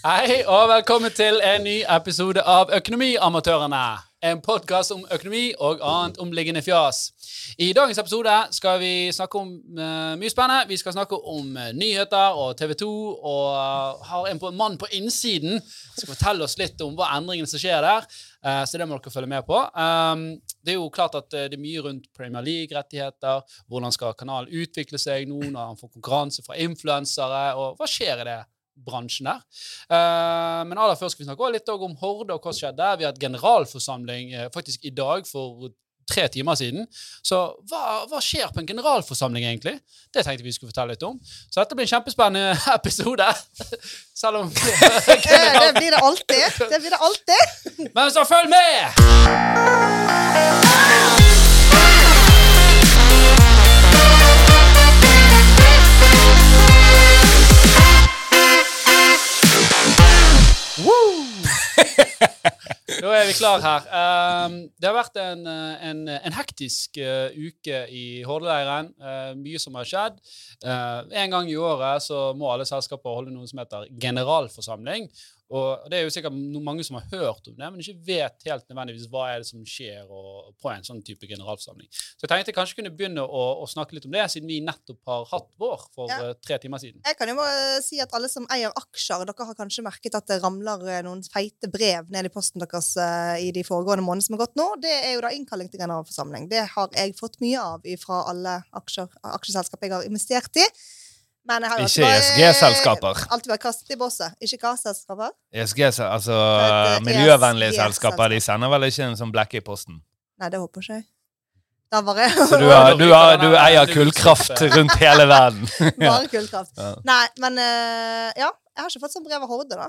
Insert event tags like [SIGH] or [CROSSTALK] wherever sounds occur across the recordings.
Hei, og velkommen til en ny episode av Økonomiamatørene. En podkast om økonomi og annet omliggende fjas. I dagens episode skal vi snakke om uh, mye spennende. Vi skal snakke om uh, nyheter og TV 2, og uh, har en, på, en mann på innsiden som skal fortelle oss litt om hva endringene som skjer der. så det må dere følge med på. Um, det er jo klart at det er mye rundt Premier League-rettigheter. Hvordan skal kanalen utvikle seg nå når han får konkurranse fra influensere, og hva skjer i det? Bransjen der. Uh, men aller først skal vi snakke litt om Horde og hva som skjedde. Vi har hatt generalforsamling uh, faktisk i dag for tre timer siden. Så hva, hva, skjer på en generalforsamling, egentlig? Det tenkte vi skulle fortelle litt om. Så dette blir en kjempespennende [LAUGHS] episode. Selv om [LAUGHS] [LAUGHS] Det blir det alltid. Det blir det alltid. Men så følg med! Da [LAUGHS] er vi klar her. Um, det har vært en, en, en hektisk uh, uke i Hordaleiren. Uh, mye som har skjedd. Uh, en gang i året så må alle selskaper holde noe som heter generalforsamling. Og Det er jo sikkert mange som har hørt om det, men ikke vet helt nødvendigvis hva er det som skjer og, på en sånn type generalforsamling. Så jeg tenkte jeg kanskje kunne begynne å, å, snakke litt om det, siden vi nettopp har hatt vår for ja. uh, tre timer siden. Jeg kan jo bare si at alle som eier aksjer, dere har kanskje merket at det ramler eh, noen feite brev ned i posten deres uh, i de foregående månedene som har gått nå. Det er jo da innkalling til generalforsamling. Det har jeg fått mye av fra alle aksjer, aksjeselskap jeg har investert i. Men jeg har ikke ESG-selskaper. Alltid vært kastet i bosset. Ikke hva selskaper? ESG, altså e miljøvennlige selskaper. De sender vel ikke en sånn blekke i posten? Nei, det håper ikke jeg. Da bare Så du, har, du, har, du, [LAUGHS] eier kullkraft rundt hele verden? [LAUGHS] bare kullkraft. Ja. Nei, men uh, ja. Jeg har ikke fått sånn brev av Horde, da.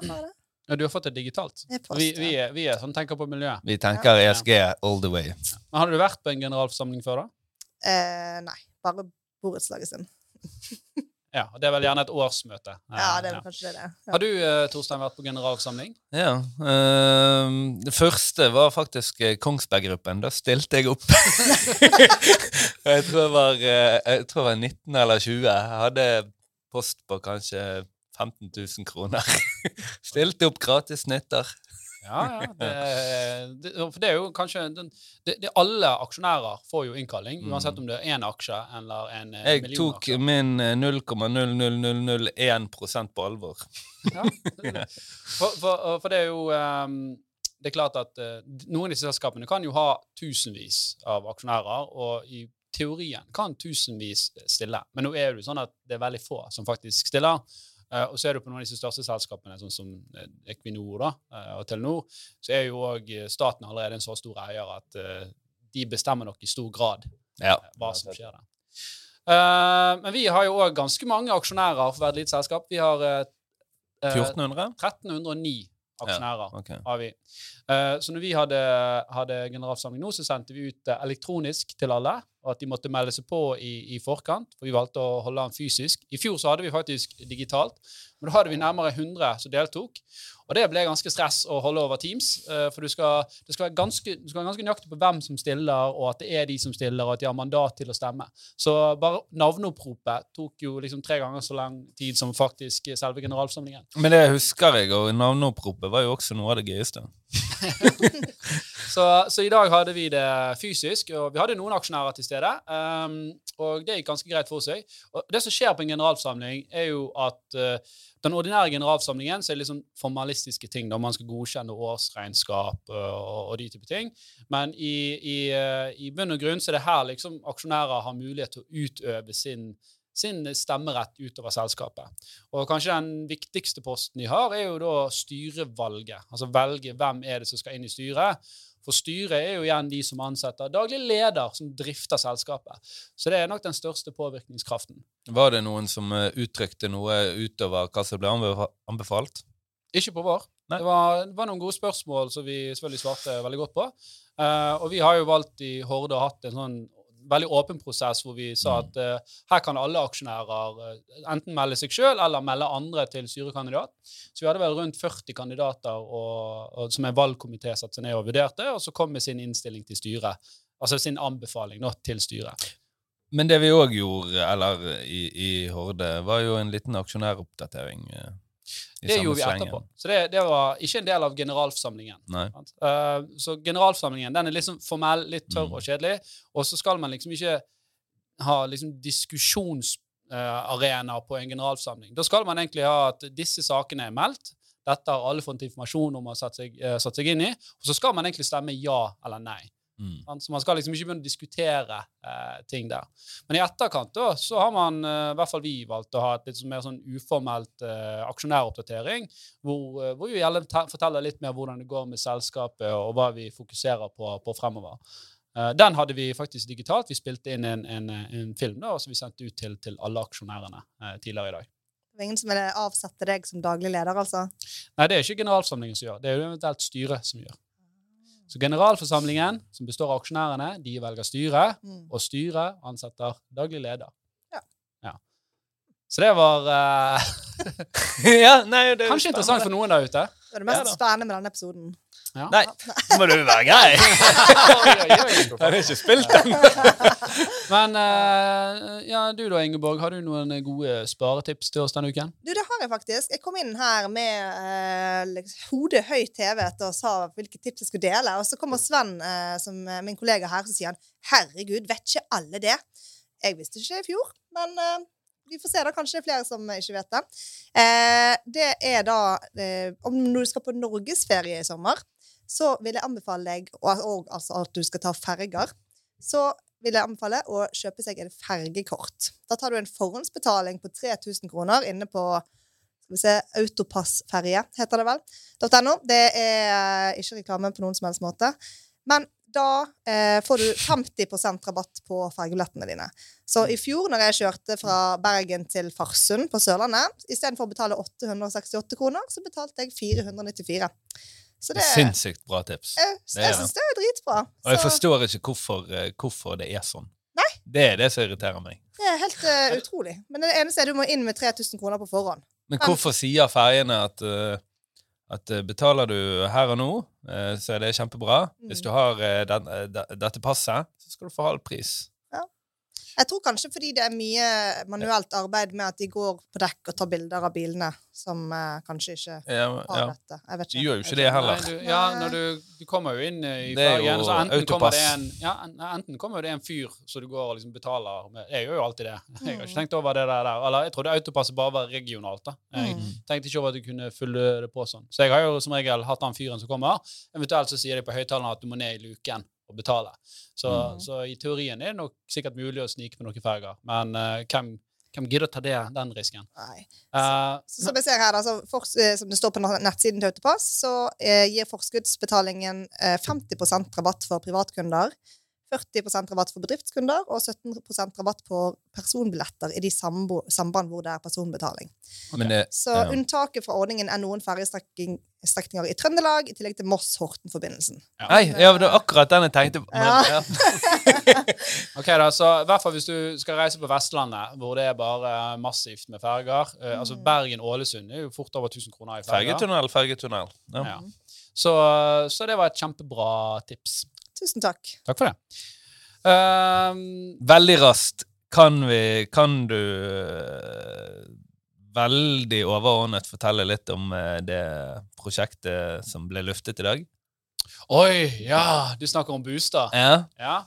Ja, Du har fått det digitalt? Vi, vi, er, vi er sånn tenker på miljøet. Vi tenker. ESG all the way. Men Hadde du vært på en generalforsamling før, da? Eh, nei. Bare borettslaget sin. [LAUGHS] Ja, og Det er vel gjerne et årsmøte. Ja, det er ja. kanskje det. Ja. Har du, eh, Torstein, vært på generalsamling? Ja. Uh, det første var faktisk eh, Kongsberg-gruppen. Da stilte jeg opp. [LAUGHS] jeg, tror jeg, var, jeg tror jeg var 19 eller 20. Jeg hadde post på kanskje 15 000 kroner. [LAUGHS] Stilte opp gratis nytter. Ja, ja. Det, det, for det er jo kanskje det, det, Alle aksjonærer får jo innkalling, mm. uansett om det er én aksje eller en eh, Jeg million tok min 0,00001 eh, på alvor. ja, for, for, for, det er jo um, Det er klart at uh, noen av disse selskapene kan jo ha tusenvis av aksjonærer, og i teorien kan tusenvis stille. Men nå er det jo sånn at det er veldig få som faktisk stiller. Uh, og så er du på noen av disse største selskapene, sånn som eh, Equinor da, uh, og Telenor, så er jo òg staten allerede en så stor eier at uh, de bestemmer nok i stor grad ja. hva som skjer der. men vi har jo òg ganske mange aksjonærer for hvert lite selskap. Vi har 1400? 1309 aksjonærer. Ja, okay. har vi. så når vi hadde, hadde generalforsamling nå, så sendte vi ut elektronisk til alle og at de måtte melde seg på i, i, forkant. For vi valgte å holde den fysisk. I fjor så hadde vi faktisk digitalt, men da hadde vi nærmere 100 som deltok. Og det ble ganske stress å holde over Teams. Uh, for du skal, skal, være ganske, du skal være ganske nøyaktig på hvem som stiller, og at det er de som stiller, og at de har mandat til å stemme. Så bare navneoppropet tok jo liksom tre ganger så lang tid som faktisk selve generalforsamlingen. Men det husker jeg, og navneoppropet var jo også noe av det gøyeste. [LAUGHS] så, så, i dag hadde vi det fysisk, og vi hadde noen aksjonærer til stede. Um, og det gikk ganske greit for seg. Og det som skjer på en generalforsamling, er jo at uh, den ordinære generalforsamlingen så er det liksom formalistiske ting. da Man skal godkjenne årsregnskap og, og, de type ting. Men i, i, i bunn og grunn så er det her liksom aksjonærer har mulighet til å utøve sin sin stemmerett utover selskapet. Og kanskje den viktigste posten de har, er jo da styrevalget. Altså velge hvem er det som skal inn i styret. For styret er jo igjen de som ansetter daglig leder, som drifter selskapet. Så det er nok den største påvirkningskraften. Var det noen som eh, uttrykte noe utover hva som ble anbefalt? Ikke på vår. Det var, det var, noen gode spørsmål som vi selvfølgelig svarte veldig godt på. Uh, og vi har jo valgt i Horde å hatt en sånn veldig åpen prosess hvor vi sa mm. at uh, her kan alle aksjonærer uh, enten melde seg sjøl eller melde andre til styrekandidat. Så vi hadde vel rundt 40 kandidater og, og, som en valgkomité satte seg ned og vurderte, og så kom med sin innstilling til styret. Altså sin anbefaling nå, til styret. Men det vi òg gjorde, eller i, i, Horde, var jo en liten aksjonæroppdatering. Det gjorde vi slengen. etterpå. Så det, det var ikke en del av generalforsamlingen. Uh, så generalforsamlingen den er liksom formell, litt tørr Mm. og kjedelig, og så skal man liksom ikke ha liksom diskusjonsarenaer på en generalforsamling. Da skal man egentlig ha at disse sakene er meldt, dette har alle fått informasjon om og satt seg, uh, satt seg inn i, og så skal man egentlig stemme ja eller nei. Mm. Så man skal liksom ikke begynne å diskutere eh, ting der. Men i etterkant da, så har man, eh, i hvert fall vi, valgt å ha et litt sånn mer sånn uformelt eh, aksjonæroppdatering, hvor, eh, hvor vi gjerne forteller litt mer hvordan det går med selskapet, og hva vi fokuserer på, på fremover. Eh, den hadde vi faktisk digitalt. Vi spilte inn en, en, en film da, som vi sendte ut til, til alle aksjonærene eh, tidligere i dag. Det er ingen som vil avsette deg som daglig leder, altså? Nei, det er ikke generalforsamlingen som gjør. Det er jo eventuelt styret som gjør. Så generalforsamlingen, som består av aksjonærene, de velger styre, Mm. og styret ansetter daglig leder. Ja. Ja. Så det var uh, [LAUGHS] ja, nei, det er kanskje interessant for noen der ute. Det var det mest Ja spennende med denne episoden. Ja. Nei, nå må du være grei! [LAUGHS] Jeg har ikke spilt den. [LAUGHS] Men eh, ja, du da, Ingeborg, har du noen gode sparetips til oss denne uken? Du, det har jeg faktisk. Jeg kom inn her med eh, liksom, hodet høyt hevet og sa hvilke tips jeg skulle dele. Og så kommer Sven, eh, som min kollega her, så sier han herregud, vet ikke alle det? Jeg visste ikke det i fjor, men vi får se. da, Kanskje det er flere som ikke vet det. Eh, det er da eh, Om du skal på norgesferie i sommer, så vil jeg anbefale deg, og, og altså at du skal ta ferger, så vil jeg anbefale å kjøpe seg en fergekort. Da tar du en forhåndsbetaling på 3000 kroner inne på skal vi se, Autopassferje, heter det vel. .no. Det er ikke reklame på noen som helst måte. Men da eh, får du 50% rabatt på fergebillettene dine. Så i fjor, når jeg kjørte fra Bergen til Farsund på Sørlandet, istedenfor å betale 868 kroner, så betalte jeg 494. Så det, Sinnssykt bra tips. jeg, det jeg syns det er dritbra. Og jeg forstår ikke hvorfor, eh, hvorfor det er sånn. Nei. Det er det som irriterer meg. det er helt uh, [LAUGHS] utrolig. Men det eneste er du må inn med 3000 kroner på forhånd. Men hvorfor sier ferjene at, uh, at betaler du her og nå, uh, så er det kjempebra. Hvis Mm. du har den, dette passet, så skal du få halv pris. Jeg tror kanskje fordi det er mye manuelt arbeid med at de går på dekk og tar bilder av bilene, som eh, kanskje ikke Ja, har ja. dette. Jeg vet De gjør jo ikke det heller. Nei, du, ja, når du, du kommer jo inn i Det er jo så enten kommer, det autopass. en, ja, en- enten kommer det en fyr som du går og liksom betaler med Jeg gjør jo alltid det. [LAUGHS] Jeg har Mm. ikke tenkt over det der. der. Eller jeg trodde autopasset bare var regionalt. da. Jeg Mm. tenkte ikke over at du kunne fylle det på sånn. Så jeg har jo som regel hatt han fyren som kommer. Eventuelt så sier de på høyttaleren at du må ned i luken og betale. Så, Mm. så i teorien er det nok sikkert mulig å snike med noen ferger. Men uh, hvem, hvem gidder å ta det, den risken? Nei. Så som jeg ser her, da, for, eh, som det står på nettsiden til Autopass, så eh, gir forskuddsbetalingen eh, 50% rabatt for privatkunder, 40 rabatt for bedriftskunder og 17 rabatt på personbilletter i de sambo, samband hvor det er personbetaling. Men det, Så Ja. unntaket fra ordningen er noen ferjestrekninger i Trøndelag, i tillegg til Moss-Horten-forbindelsen. Nei, ja, det var akkurat den jeg tenkte på. Ja. ja. [LAUGHS] Ok da, så i hvert fall Hvis du skal reise på Vestlandet, hvor det er bare massivt med ferger mm. altså. Bergen-Ålesund er jo fort over 1000 kroner i ferger. Fergetunnel, fergetunnel. Ja. Ja. Så, så det var et kjempebra tips. Tusen takk. Takk for det. Uh, Veldig raskt kan vi Kan du uh, veldig overordnet fortelle litt om uh, det prosjektet som ble luftet i dag? oi, ja! Du snakker om Bustad. Ja. Ja.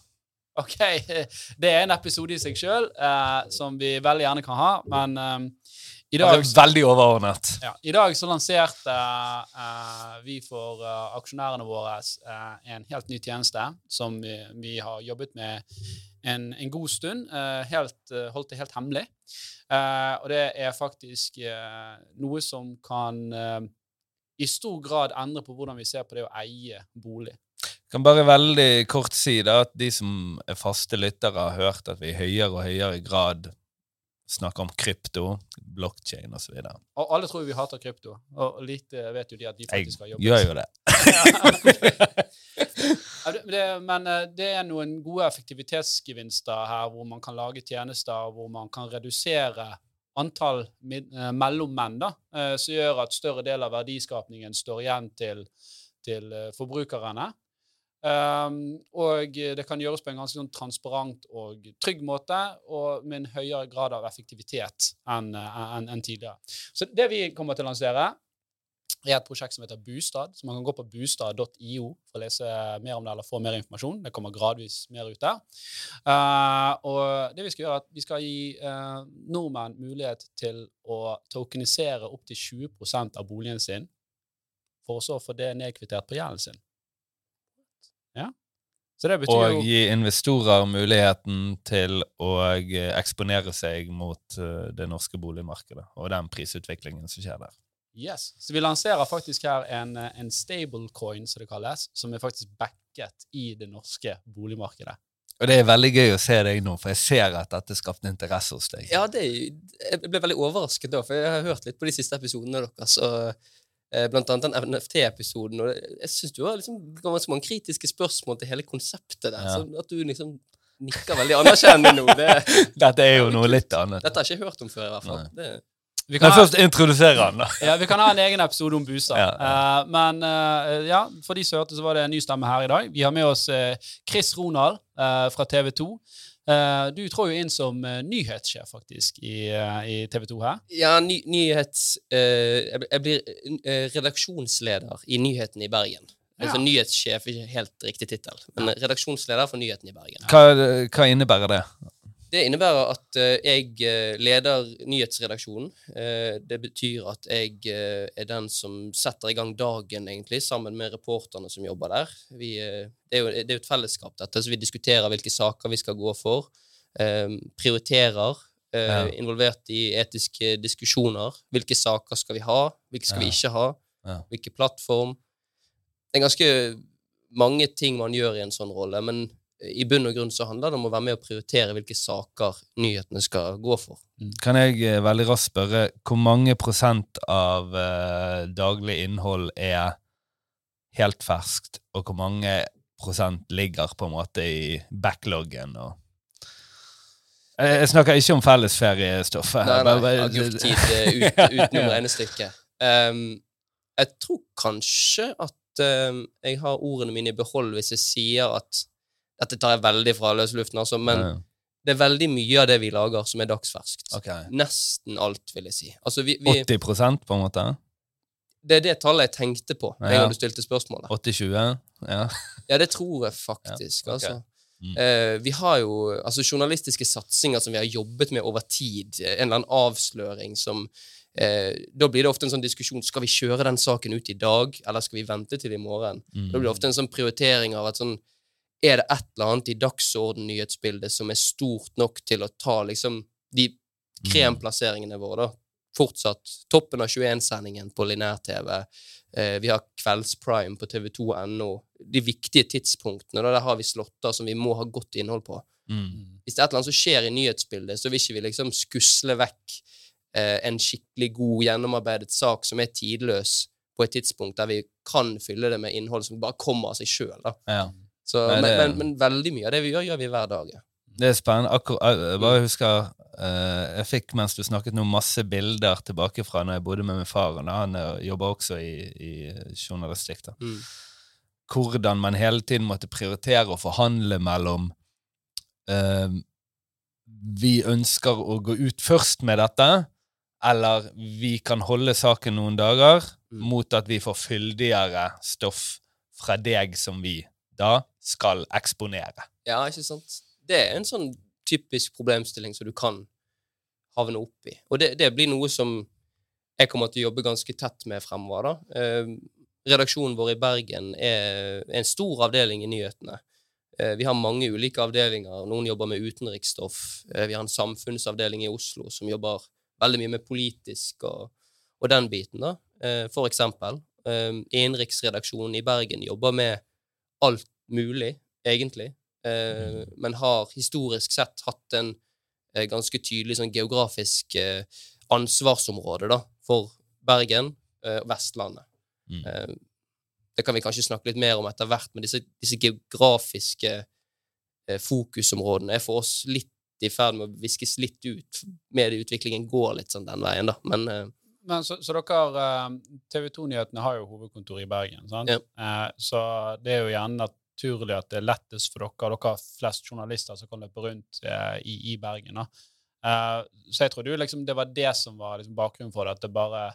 Ok. [LAUGHS] Det er en episode i seg sjøl som vi veldig gjerne kan ha, men ehm, i dag Altså, veldig overordnet. Ja, I dag så lanserte uh, vi for uh, aksjonærene våre uh, en helt ny tjeneste som vi, vi har jobbet med en, en god stund. helt, holdt det helt hemmelig. Og det er faktisk noe som kan i stor grad endre på hvordan vi ser på det å eie bolig. Jeg kan bare veldig kort si da at de som er faste lyttere, har hørt at vi i høyere og høyere grad snakker om krypto, blokkjede osv. Og alle tror vi hater krypto, og lite vet jo de at de Jeg faktisk har jobbet. gjør jo det. [LAUGHS] Det, det, men eh, det er noen gode effektivitetsgevinster her, hvor man kan lage tjenester hvor man kan redusere antall eh, mellommenn, da, eh, som gjør at større del av verdiskapningen står igjen til, til forbrukerne. Um, og det kan gjøres på en ganske sånn transparent og trygg måte, og med en høyere grad av effektivitet enn en, en tidligere. Så det vi kommer til å lansere, er et prosjekt som heter Bustad. Så man kan gå på bustad.io for å lese mer om det eller få mer informasjon. Det kommer gradvis mer ut der. Uh, og det vi skal gjøre, er at vi skal gi uh, nordmenn mulighet til å tokenisere opptil 20% av boligen sin, for så å få det nedkvittert på gjelden sin. Ja. Så det betyr Og jo gi investorer muligheten til å eh, eksponere seg mot eh, det norske boligmarkedet og den prisutviklingen som skjer der. Yes. Så vi lanserer faktisk her en, eh, en stablecoin, som det kalles, som er faktisk backet i det norske boligmarkedet. Og det er veldig gøy å se deg nå, for jeg ser at dette skapte interesse hos deg. Ja, det, er jeg ble veldig overrasket da, for jeg har hørt litt på de siste episodene deres. Og, blant annet den NFT-episoden. Og jeg syns du har liksom ganske mange kritiske spørsmål til hele konseptet der. Ja. Så at du liksom nikker veldig anerkjennende nå, det, [LAUGHS] Dette er jo noe litt annet. dette har jeg ikke hørt om før, i hvert fall. Det, Vi Men først ha, introdusere han, da. ja, vi kan ha en egen episode om Busa. Ja, Eh, men uh, ja, for de som hørte, så var det en ny stemme her i dag. Vi har med oss uh, Chris Ronald eh, fra TV 2. Eh, du trår jo inn som eh, nyhetssjef, faktisk, i, eh, i TV 2 her. ja, ny, nyhets... eh, jeg blir- redaksjonsleder i Nyhetene i Bergen. Altså Ja. Nyhetssjef er ikke helt riktig tittel, men redaksjonsleder for Nyhetene i Bergen. Hva, hva innebærer det? Det innebærer at eh, jeg eh, leder nyhetsredaksjonen. Eh, det betyr at jeg er den som setter i gang dagen, egentlig, sammen med reporterne som jobber der. Vi, det, er jo, det er jo et fellesskap, dette, så vi diskuterer hvilke saker vi skal gå for. Prioriterer. Ja. Involvert i etiske diskusjoner. Hvilke saker skal vi ha? Hvilke skal vi ikke ha? Ja. Hvilken plattform? Det er ganske mange ting man gjør i en sånn rolle, men i bunn og grunn så handler det om å være med og prioritere hvilke saker nyhetene skal gå for. Kan jeg eh, veldig raskt spørre hvor mange prosent av eh, daglig innhold er helt ferskt, og hvor mange prosent ligger på en måte i backloggen? Og jeg, jeg snakker ikke om fellesferiestoffet. Nei, nei, bare- agurktid eh, ut, utenom regnestykket. Um, jeg tror kanskje at um, jeg har ordene mine i behold hvis jeg sier at Dette tar jeg veldig fra løs luften, altså, men Ja, det er veldig mye av det vi lager, som er dagsferskt. Okay. Nesten alt, vil jeg si. Altså, vi, vi, 80% på en måte? det er det tallet jeg tenkte på Ja. gang du stilte spørsmålet. 80-20? Ja. [LAUGHS] Ja, det tror jeg faktisk. Ja, ok. altså. Mm. Eh, vi har jo altså, journalistiske satsinger som vi har jobbet med over tid. En eller annen avsløring som eh, Da blir det ofte en sånn diskusjon skal vi kjøre den saken ut i dag, eller skal vi vente til i morgen. Mm. Da blir det ofte en sånn prioritering av at sånn Er det et eller annet i dagsorden-nyhetsbildet som er stort nok til å ta liksom de kremplasseringene våre, da? Fortsatt toppen av 21-sendingen på lineær-TV. Eh, vi har Kveldsprime på tv2.no. De viktige tidspunktene, da, der har vi slåtter som vi må ha godt innhold på. Mm. Hvis det er et eller annet som skjer i nyhetsbildet, så vil ikke vi liksom skusle vekk eh, en skikkelig god, gjennomarbeidet sak som er tidløs, på et tidspunkt der vi kan fylle det med innhold som bare kommer av seg sjøl. Ja. Så, Nei, men, men, men veldig mye av det vi gjør, gjør vi hver dag. Ja. Det er spennende. Akkur jeg bare husker uh, Jeg fikk mens du snakket nå masse bilder tilbake fra når jeg bodde med min far. og Han uh, jobber også i, i journalistikk. da. Mm. Hvordan man hele tiden måtte prioritere og forhandle mellom uh, Vi ønsker å gå ut først med dette, eller vi kan holde saken noen dager, Mm. mot at vi får fyldigere stoff fra deg som vi da skal eksponere. Ja, ikke sant? Det er en sånn typisk problemstilling som du kan havne opp i. Og det, det blir noe som jeg kommer til å jobbe ganske tett med fremover. da. Eh, redaksjonen vår i Bergen er en stor avdeling i nyhetene. Eh, vi har mange ulike avdelinger. Noen jobber med utenriksstoff. Eh, vi har en samfunnsavdeling i Oslo som jobber veldig mye med politisk og, og den biten. da. Eh, for eksempel. Eh, Innenriksredaksjonen i Bergen jobber med alt mulig, egentlig eh, men har historisk sett hatt en eh, ganske tydelig sånn geografisk eh, ansvarsområde da, for Bergen eh, og Vestlandet. Mm. Eh, det kan vi kanskje snakke litt mer om etter hvert, men disse, disse geografiske eh, fokusområdene er for oss litt i ferd med å viskes litt ut. Medieutviklingen går litt sånn den veien, da. Men eh, Men så, så dere TV 2-nyhetene har jo hovedkontor i Bergen, sant? Ja. Eh, så det er jo gjerne at naturlig at det er lettest for dere. Dere har flest journalister som kan løpe rundt eh, i, i Bergen. da. Eh, så jeg trodde jo liksom det var det som var liksom bakgrunnen for det. At det bare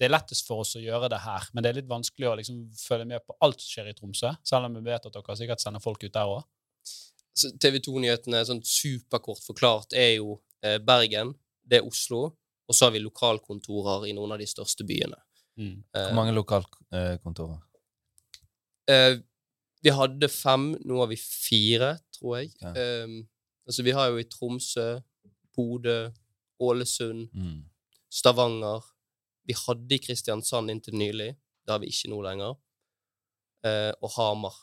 det er lettest for oss å gjøre det her, men det er litt vanskelig å liksom følge med på alt som skjer i Tromsø, selv om vi vet at dere sikkert sender folk ut der òg. TV 2-nyhetene sånn superkort forklart er jo eh, Bergen, det er Oslo, og så har vi lokalkontorer i noen av de største byene. Mm. Eh, Hvor mange lokalkontorer? eh, vi hadde fem, nå har vi fire, tror jeg. Ja. Um, altså, vi har jo i Tromsø, Bodø, Ålesund, Mm. Stavanger. Vi hadde i Kristiansand inntil nylig. Det har vi ikke nå lenger. Uh, og Hamar.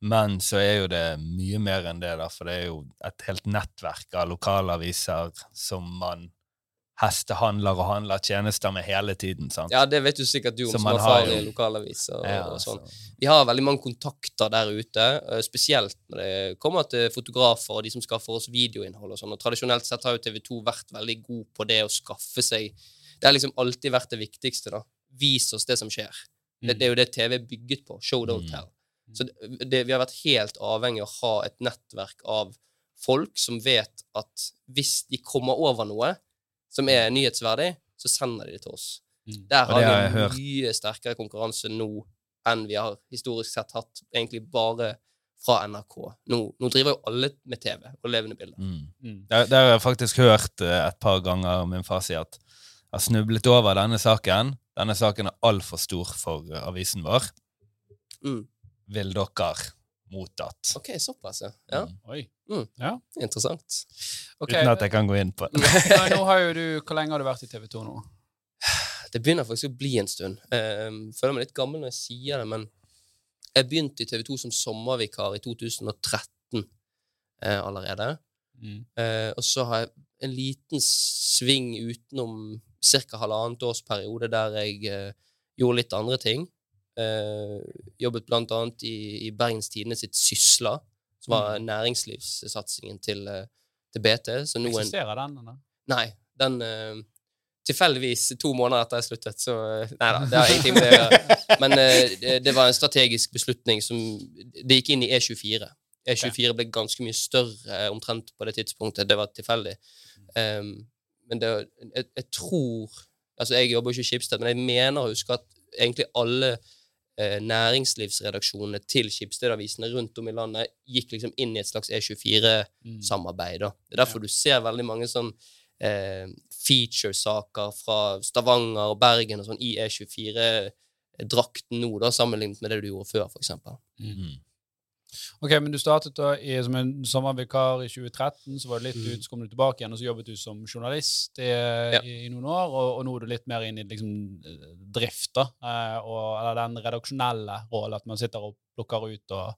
Men så er jo det mye mer enn det, da, for det er jo et helt nettverk av lokalaviser som man hestehandler og handler tjenester med hele tiden. sant? Ja, det vet du sikkert du om Som som har far i lokalaviser og, Ja, og sånn. Vi har veldig mange kontakter der ute, eh, spesielt når det kommer til fotografer og de som skaffer oss videoinnhold og sånn. Og tradisjonelt sett har jo TV 2 vært veldig god på det å skaffe seg Det har liksom alltid vært det viktigste, da. Vis oss det som skjer. Det, det er jo det TV er bygget på. Show, don't Mm. tell. Så det, det, vi har vært helt avhengig av å ha et nettverk av folk som vet at hvis de kommer over noe som er nyhetsverdig, så sender de det til oss. Mm. Der har, har vi hørt. mye sterkere konkurranse nå enn vi har historisk sett hatt egentlig bare fra NRK. Nå, nå driver jo alle med TV og levende bilder. Mm. Mm. Der, der har jeg faktisk hørt eh, et par ganger min far si at jeg har snublet over denne saken. Denne saken er altfor stor for eh, avisen vår. Mm. Vil dere mottatt? OK, såpass, ja. ja. Mm. Oi. Mm. Ja. Interessant. Okay. Uten at jeg kan gå inn på det. [LAUGHS] Nei, nå har jo du, Hvor lenge har du vært i TV 2 nå? Det begynner faktisk å bli en stund. Jeg føler meg litt gammel når jeg sier det, men jeg begynte i TV 2 som sommervikar i 2013 eh, allerede. Mm. Eh, og så har jeg en liten sving utenom ca. halvannet års periode der jeg eh, gjorde litt andre ting. Eh, jobbet annet i, i Bergens Tidende sitt Sysla, som var næringslivssatsingen til, eh, til BT. Så nå Eksisterer den? eller? Nei, den eh, Tilfeldigvis to måneder etter jeg sluttet, så Nei da, det har ingenting med det å gjøre. [LAUGHS] Men eh, det, det var en strategisk beslutning som Det gikk inn i E24. E24 ble ganske mye større omtrent på det tidspunktet. Det var tilfeldig. Um, men det, jeg, jeg tror Altså, jeg jobber jo ikke i Schibsted, men jeg mener å huske at egentlig alle næringslivsredaksjonene til Schibsted-avisene rundt om i landet gikk liksom inn i et slags E24-samarbeid. Mm. Det er derfor du ser veldig mange sånn eh, feature-saker fra Stavanger og Bergen og sånn i E24-drakten nå, da, sammenlignet med det du gjorde før, for eksempel. Mm. Ok, men Du startet da i, som en sommervikar i 2013, så var du litt Mm. ut, så kom du tilbake igjen, og så jobbet du som journalist i, i, i noen år, og, og nå er du litt mer inn i liksom, eh, drift, da, eh, og, eller den redaksjonelle rollen, at man sitter og plukker ut og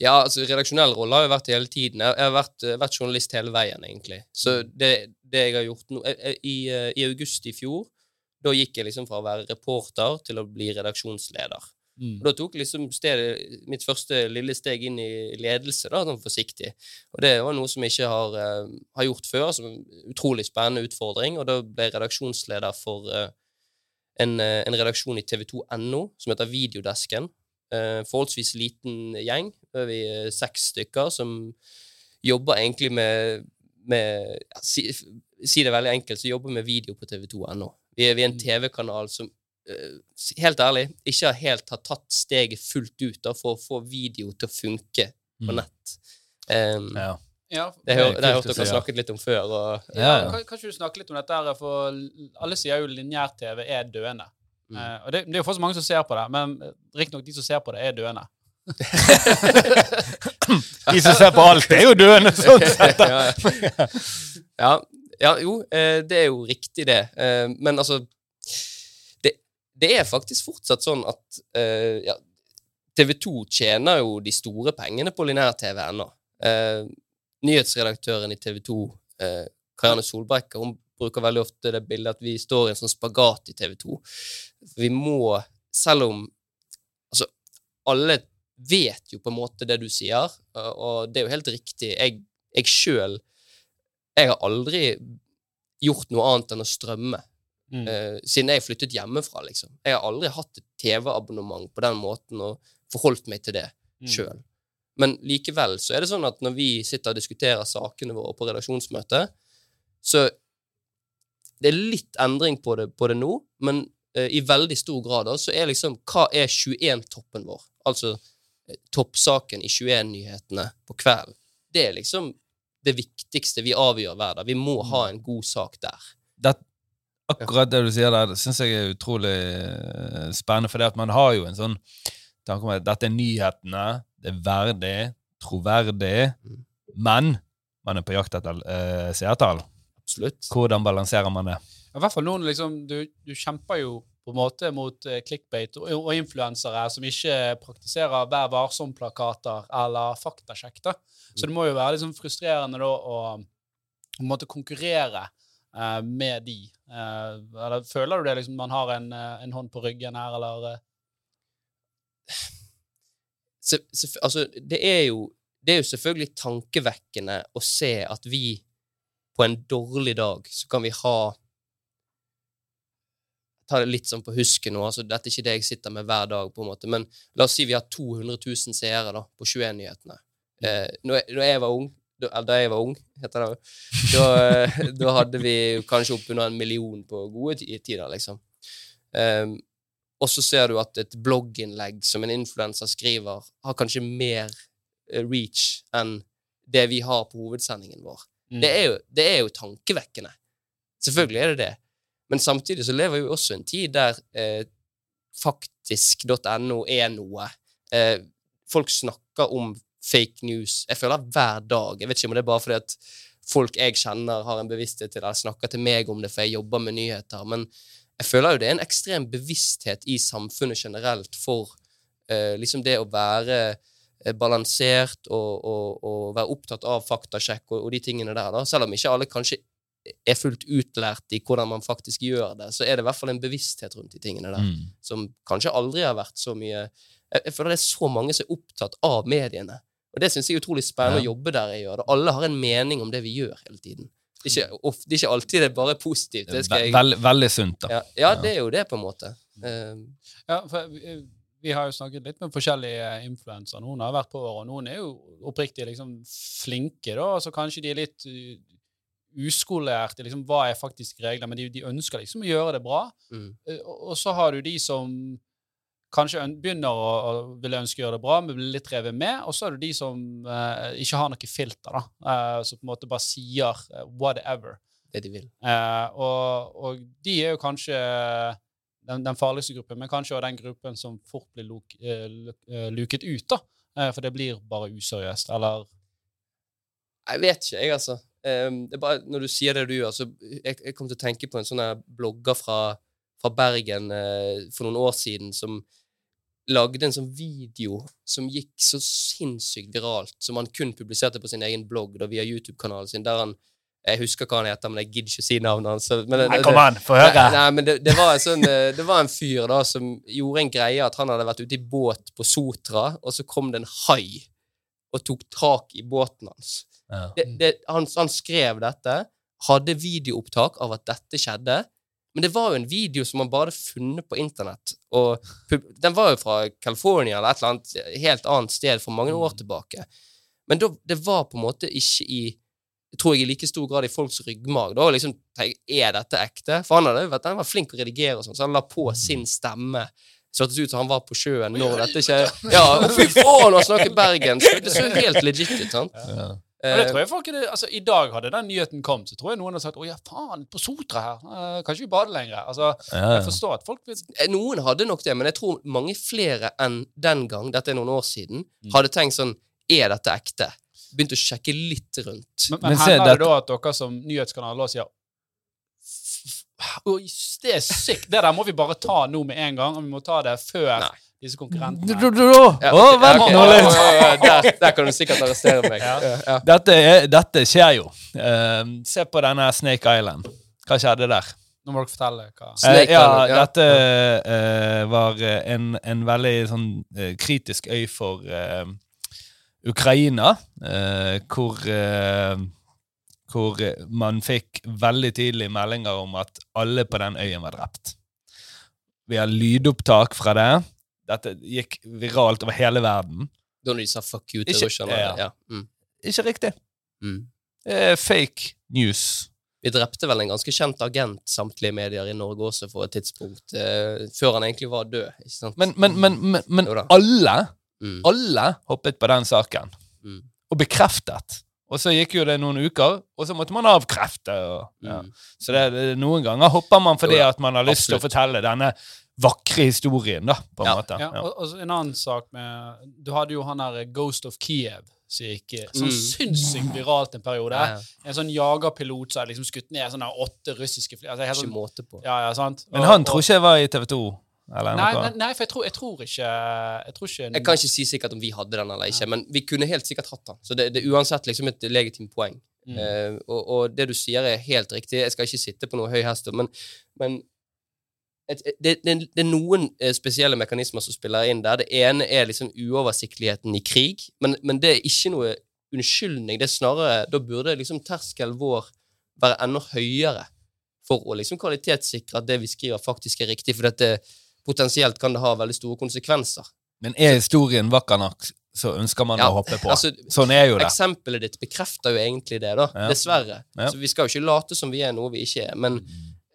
Ja, altså redaksjonell rolle har jo vært hele tiden. Jeg jeg har vært, eh, vært journalist hele veien, egentlig. Så det, det jeg har gjort nå jeg- jeg- i, eh, I august i fjor, da gikk jeg liksom fra å være reporter til å bli redaksjonsleder. Mm. Da tok liksom stedet, mitt første lille steg inn i ledelse, da, sånn forsiktig. Og det var noe som jeg ikke har, uh, har gjort før, som en utrolig spennende utfordring. Og da ble jeg redaksjonsleder for uh, en, uh, en redaksjon i TV2.no som heter Videodesken. Forholdsvis liten gjeng. Er vi eh, seks stykker som jobber egentlig med, med ja, si, si det veldig enkelt, så jobber med video på TV2.no. Vi, er- vi er en Mm. TV-kanal som helt ærlig, ikke helt har tatt steget fullt ut da, for å få video til å funke på Mm. nett. Um, Ja. Ja, det har kult det har jeg hørt dere snakket litt om før. Og, ja. Kan, kan ikke du snakke litt om dette, her, for alle sier jo lineær-TV er døende. Mm. Uh, og det, det er jo fortsatt mange som ser på det, men eh, riktignok de som ser på det, er døende. [LAUGHS] De som ser på alt, er jo døende, sånn [LAUGHS] sett. ja, ja, jo, eh, det er jo riktig, det. Eh, Men altså Det, er faktisk fortsatt sånn at uh, ja, TV 2 tjener jo de store pengene på lineær-TV ennå. Uh, nyhetsredaktøren i TV 2, uh, Karianne Solbrekke, hun bruker veldig ofte det bildet at vi står i en sånn spagat i TV 2. Vi må, selv om Altså, alle vet jo på en måte det du sier, og det er jo helt riktig. Jeg, jeg sjøl Jeg har aldri gjort noe annet enn å strømme. Mm. eh, siden jeg flyttet hjemmefra, liksom. Jeg har aldri hatt et TV-abonnement på den måten og forholdt meg til det Mm. sjøl. Men likevel så er det sånn at når vi sitter og diskuterer sakene våre på redaksjonsmøte, så det er litt endring på det, på det nå, men uh, i veldig stor grad så er liksom Hva er 21-toppen vår? Altså eh, toppsaken i 21-nyhetene på kvelden. Det er liksom det viktigste vi avgjør hver dag. Vi må ha en god sak der. det, akkurat det du sier der, det syns jeg er utrolig eh, spennende. For det at man har jo en sånn tanke om at dette er nyhetene, det er verdig, troverdig, Mm. men man er på jakt etter uh, seertall. Absolutt. Hvordan balanserer man det? I hvert fall noen liksom, du, du kjemper jo på en måte mot uh, clickbait og, og influensere som ikke praktiserer Vær varsom-plakater eller faktasjekk. Så det må jo være liksom frustrerende da å på en måte konkurrere eh, med de. Eh, eller Føler du det liksom man har en, eh, en hånd på ryggen her, eller eh? [SIGHS] Se, se, altså, det er, jo, det er jo selvfølgelig tankevekkende å se at vi på en dårlig dag så kan vi ha Ta det litt sånn på husken nå. altså Dette er ikke det jeg sitter med hver dag, på en måte, men la oss si vi har 200 000 seere da, på 21-nyhetene. Eh, når, når jeg var ung, da, jeg var ung, heter det, da, eh, da hadde vi kanskje oppunder en million på gode tider, liksom. Um, og så ser du at et blogginnlegg som en influenser skriver, har kanskje mer eh, reach enn det vi har på hovedsendingen vår. Mm. Det, er jo, det er jo tankevekkende. Selvfølgelig er det det. Men samtidig så lever vi også en tid der eh, faktisk.no er noe. Eh, folk snakker om fake news. Jeg føler hver dag. Jeg vet ikke om det er bare fordi at folk jeg kjenner, har en bevissthet til det, eller snakker til meg om det, for jeg jobber med nyheter. Men jeg føler jo det er en ekstrem bevissthet i samfunnet generelt for eh, liksom det å være eh, balansert og, og, og være opptatt av faktasjekk og, og de tingene der. Da. Selv om ikke alle kanskje er fullt utlært i hvordan man faktisk gjør det, så er det i hvert fall en bevissthet rundt de tingene der, Mm. som kanskje aldri har vært så mye Jeg, jeg føler det er så mange som er opptatt av mediene. Og det syns jeg er utrolig spennende Ja. å jobbe der jeg gjør. Og alle har en mening om det vi gjør hele tiden. Det er ikke, of, det er ikke alltid det er bare positivt. Det skal jeg, Vel, veldig sunt, da. ja, ja, det er jo det, på en måte. Um, Ja, for vi, vi har jo snakket litt med forskjellige influensere. Noen har vært på år, og noen er jo oppriktig liksom flinke, da. Så kanskje de er litt uh, uskolerte. Liksom, hva er faktisk regler? Men de, de ønsker liksom å gjøre det bra. mm. Eh, Og, og så har du de som kanskje begynner å, å ville ønske å gjøre det bra, men blir litt revet med. Og så er det de som uh, ikke har noe filter, da. uh, som på en måte bare sier eh, whatever. Det de vil. Og, og de er jo kanskje den, den farligste gruppen, men kanskje også den gruppen som fort blir luk, luket ut, da. For det blir bare useriøst, eller Jeg vet ikke, jeg, altså. Um, det er bare, når du sier det du gjør, så jeg, jeg kom til å tenke på en sånn blogger fra, fra Bergen eh, for noen år siden som lagde en sånn video som gikk så sinnssykt viralt, som han kun publiserte på sin egen blogg da via YouTube-kanalen sin, der han Jeg husker hva han heter, men jeg gidder ikke å si navnet hans. Nei, kom an, få høre! nei, men det, det, var sånn, eh, det var en fyr da som gjorde en greie at han hadde vært ute i båt på Sotra, og så kom det en hai og tok tak i båten hans. Ja. Det, det, han, han skrev dette, hadde videoopptak av at dette skjedde, men det var jo en video som man bare hadde funnet på internett. Og den var jo fra California eller et eller annet helt annet sted for mange år tilbake. Men da, det var på en måte ikke i tror jeg i like stor grad i folks ryggmarg. Da, liksom tenk, Er dette ekte? For han, hadde, jo vært- han var flink å redigere, og sånn, så han la på sin stemme. Så det ut som han var på sjøen når dette skjer. Ja, og fy faen, han snakker Bergen! Så det så helt legit ut. sant? Ja. Og det Eh, tror jeg folk det, altså, I dag hadde den nyheten kommet, så tror jeg noen hadde sagt 'Å ja, faen, på Sotra her. Eh, kan ikke vi bade lenger?' Altså, Ja, Jeg forstår at folk vil Eh, Noen hadde nok det, men jeg tror mange flere enn den gang, dette er noen år siden, Mm. hadde tenkt sånn Er dette ekte? Begynt å sjekke litt rundt. Men, men, Men hender det da at dere som nyhetskanal da sier Oi, det er sykt! Det der må vi bare ta nå med en gang, og vi må ta det før Nei. Disse konkurrentene. Ja, ok, vent nå litt! Der, der kan du sikkert arrestere meg. [LAUGHS] Ja. Dette, er, dette skjer jo. Eh, se på denne Snake Island. Hva skjedde der? Nå må dere fortelle hva Snake Island, ja, ja. dette uh, var eh, en, en veldig sånn uh, kritisk øy for eh, Ukraina, eh, hvor eh, hvor eh, man fikk veldig tidlig meldinger om at alle på den øyen var drept. Vi har lydopptak fra det. Dette gikk viralt over hele verden. Da de sa fuck you til Ikke- Russland? ja. Ja. Mm. Ikke riktig. Mm. Eh, fake news. Vi drepte vel en ganske kjent agent, samtlige medier i Norge også, for et tidspunkt, eh, før han egentlig var død. ikke sant? Men, men, men, men, alle, Mm. alle hoppet på den saken. Mm. Og bekreftet. Og så gikk jo det noen uker, og så måtte man avkrefte. Og, ja. Mm. Så det, det, noen ganger hopper man fordi Jo at man har lyst til å fortelle denne vakre historien, da, på en Ja. måte. Ja, Ja. og, og en annen sak med Du hadde jo han der Ghost of Kiev som gikk sånn Mm. sinnssykt viralt en periode. Ja, ja. En sånn jagerpilot som hadde liksom skutt ned sånne åtte russiske fly. Altså, helt Ikke sånn, måte på. ja, ja, sant? Men han tror ikke jeg var i TV 2. Eller Nei, noe. nei, for jeg tror, jeg tror ikke Jeg tror ikke Jeg kan ikke si sikkert om vi hadde den eller ikke, men vi kunne helt sikkert hatt den. Så det, det er uansett liksom et legitimt poeng. Mm. Uh, og, og det du sier, er helt riktig. Jeg skal ikke sitte på noe høy hest, men, men et, et, det, det, det er noen eh, spesielle mekanismer som spiller inn der. Det ene er liksom uoversiktligheten i krig, men, men det er ikke noe unnskyldning. Det er snarere Da burde liksom terskelen vår være enda høyere for å liksom kvalitetssikre at det vi skriver, faktisk er riktig. For dette potensielt kan det ha veldig store konsekvenser. Men er historien vakker nok, så ønsker man Ja, å hoppe på. Altså, sånn er jo det. Eksempelet ditt bekrefter jo egentlig det, da. Ja. Dessverre. Ja. Så vi skal jo ikke late som vi er noe vi ikke er, men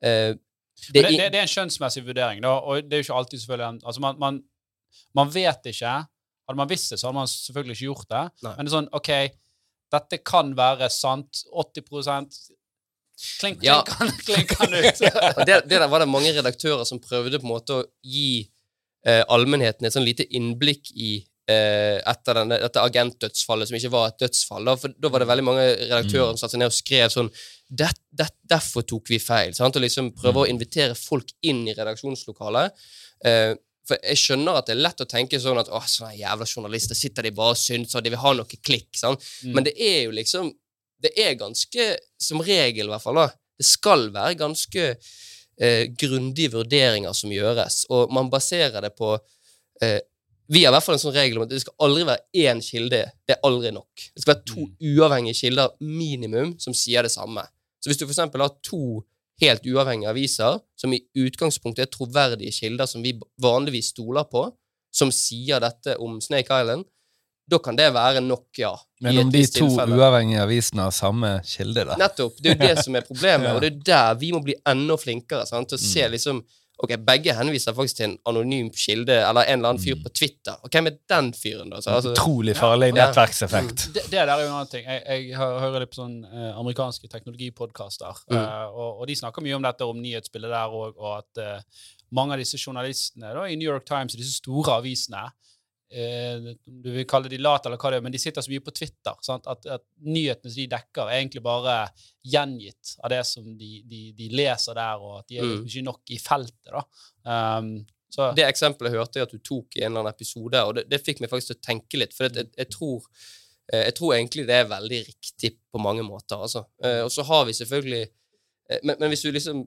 eh, Men det, det, det, er en skjønnsmessig vurdering, da, og det er jo ikke alltid selvfølgelig en- altså man, man, man vet ikke. Hadde man visst det, så hadde man selvfølgelig ikke gjort det. Nei. Men det er sånn, OK, dette kan være sant. 80 Klink, Ja. klink, klink ut. [LAUGHS] det, det der var det mange redaktører som prøvde på en måte å gi eh, allmennheten et sånn lite innblikk i etter denne, dette agentdødsfallet, som ikke var et dødsfall. Da, for da var det veldig mange redaktører som satte seg ned og skrev sånn det, det, Derfor tok vi feil. Sant? Og liksom prøve å invitere folk inn i redaksjonslokalet. Eh, for jeg skjønner at det er lett å tenke sånn at åh, sånne jævla journalister sitter de bare og syns, og de vil ha noe klikk. Sant? Mm. Men det er jo liksom Det er ganske, som regel i hvert fall, da, det skal være ganske eh, grundige vurderinger som gjøres, og man baserer det på eh, Vi har i hvert fall en sånn regel om at det skal aldri være én kilde. Det er aldri nok. Det skal være to uavhengige kilder minimum som sier det samme. Så hvis du eksempel har to helt uavhengige aviser som i utgangspunktet er troverdige kilder som vi vanligvis stoler på, som sier dette om Snake Island, da kan det være nok, ja. Men om de to tilfelle. uavhengige avisene har samme kilde, da? Nettopp. Det er jo det [LAUGHS] som er problemet, Ja. og det er der vi må bli enda flinkere sant? til å se Mm. liksom Ok, begge henviser faktisk til en anonym kilde, eller en eller annen fyr Mm. på Twitter. Og hvem er den fyren, da? Så, altså, Utrolig farlig Ja. nettverkseffekt. det, det der er jo en annen ting. Jeg, jeg hører litt på sånn eh, amerikanske teknologipodkaster, Mm. eh, og, og de snakker mye om dette, om nyhetsbildet der òg, og at eh, mange av disse journalistene da, i New York Times, disse store avisene eh, Du vil kalle de late, eller hva det er, men de sitter så mye på Twitter. Sant? At, at nyhetene som de dekker, er egentlig bare gjengitt av det som de, de, de leser der, og at de er Mm. liksom ikke nok i feltet. da. Um, så, det eksempelet hørte jeg at du tok i en eller annen episode, og det, det fikk meg faktisk til å tenke litt. For jeg, jeg, tror, eh, jeg tror egentlig det er veldig riktig på mange måter, altså. Eh, Og så har vi selvfølgelig eh, men, men hvis du liksom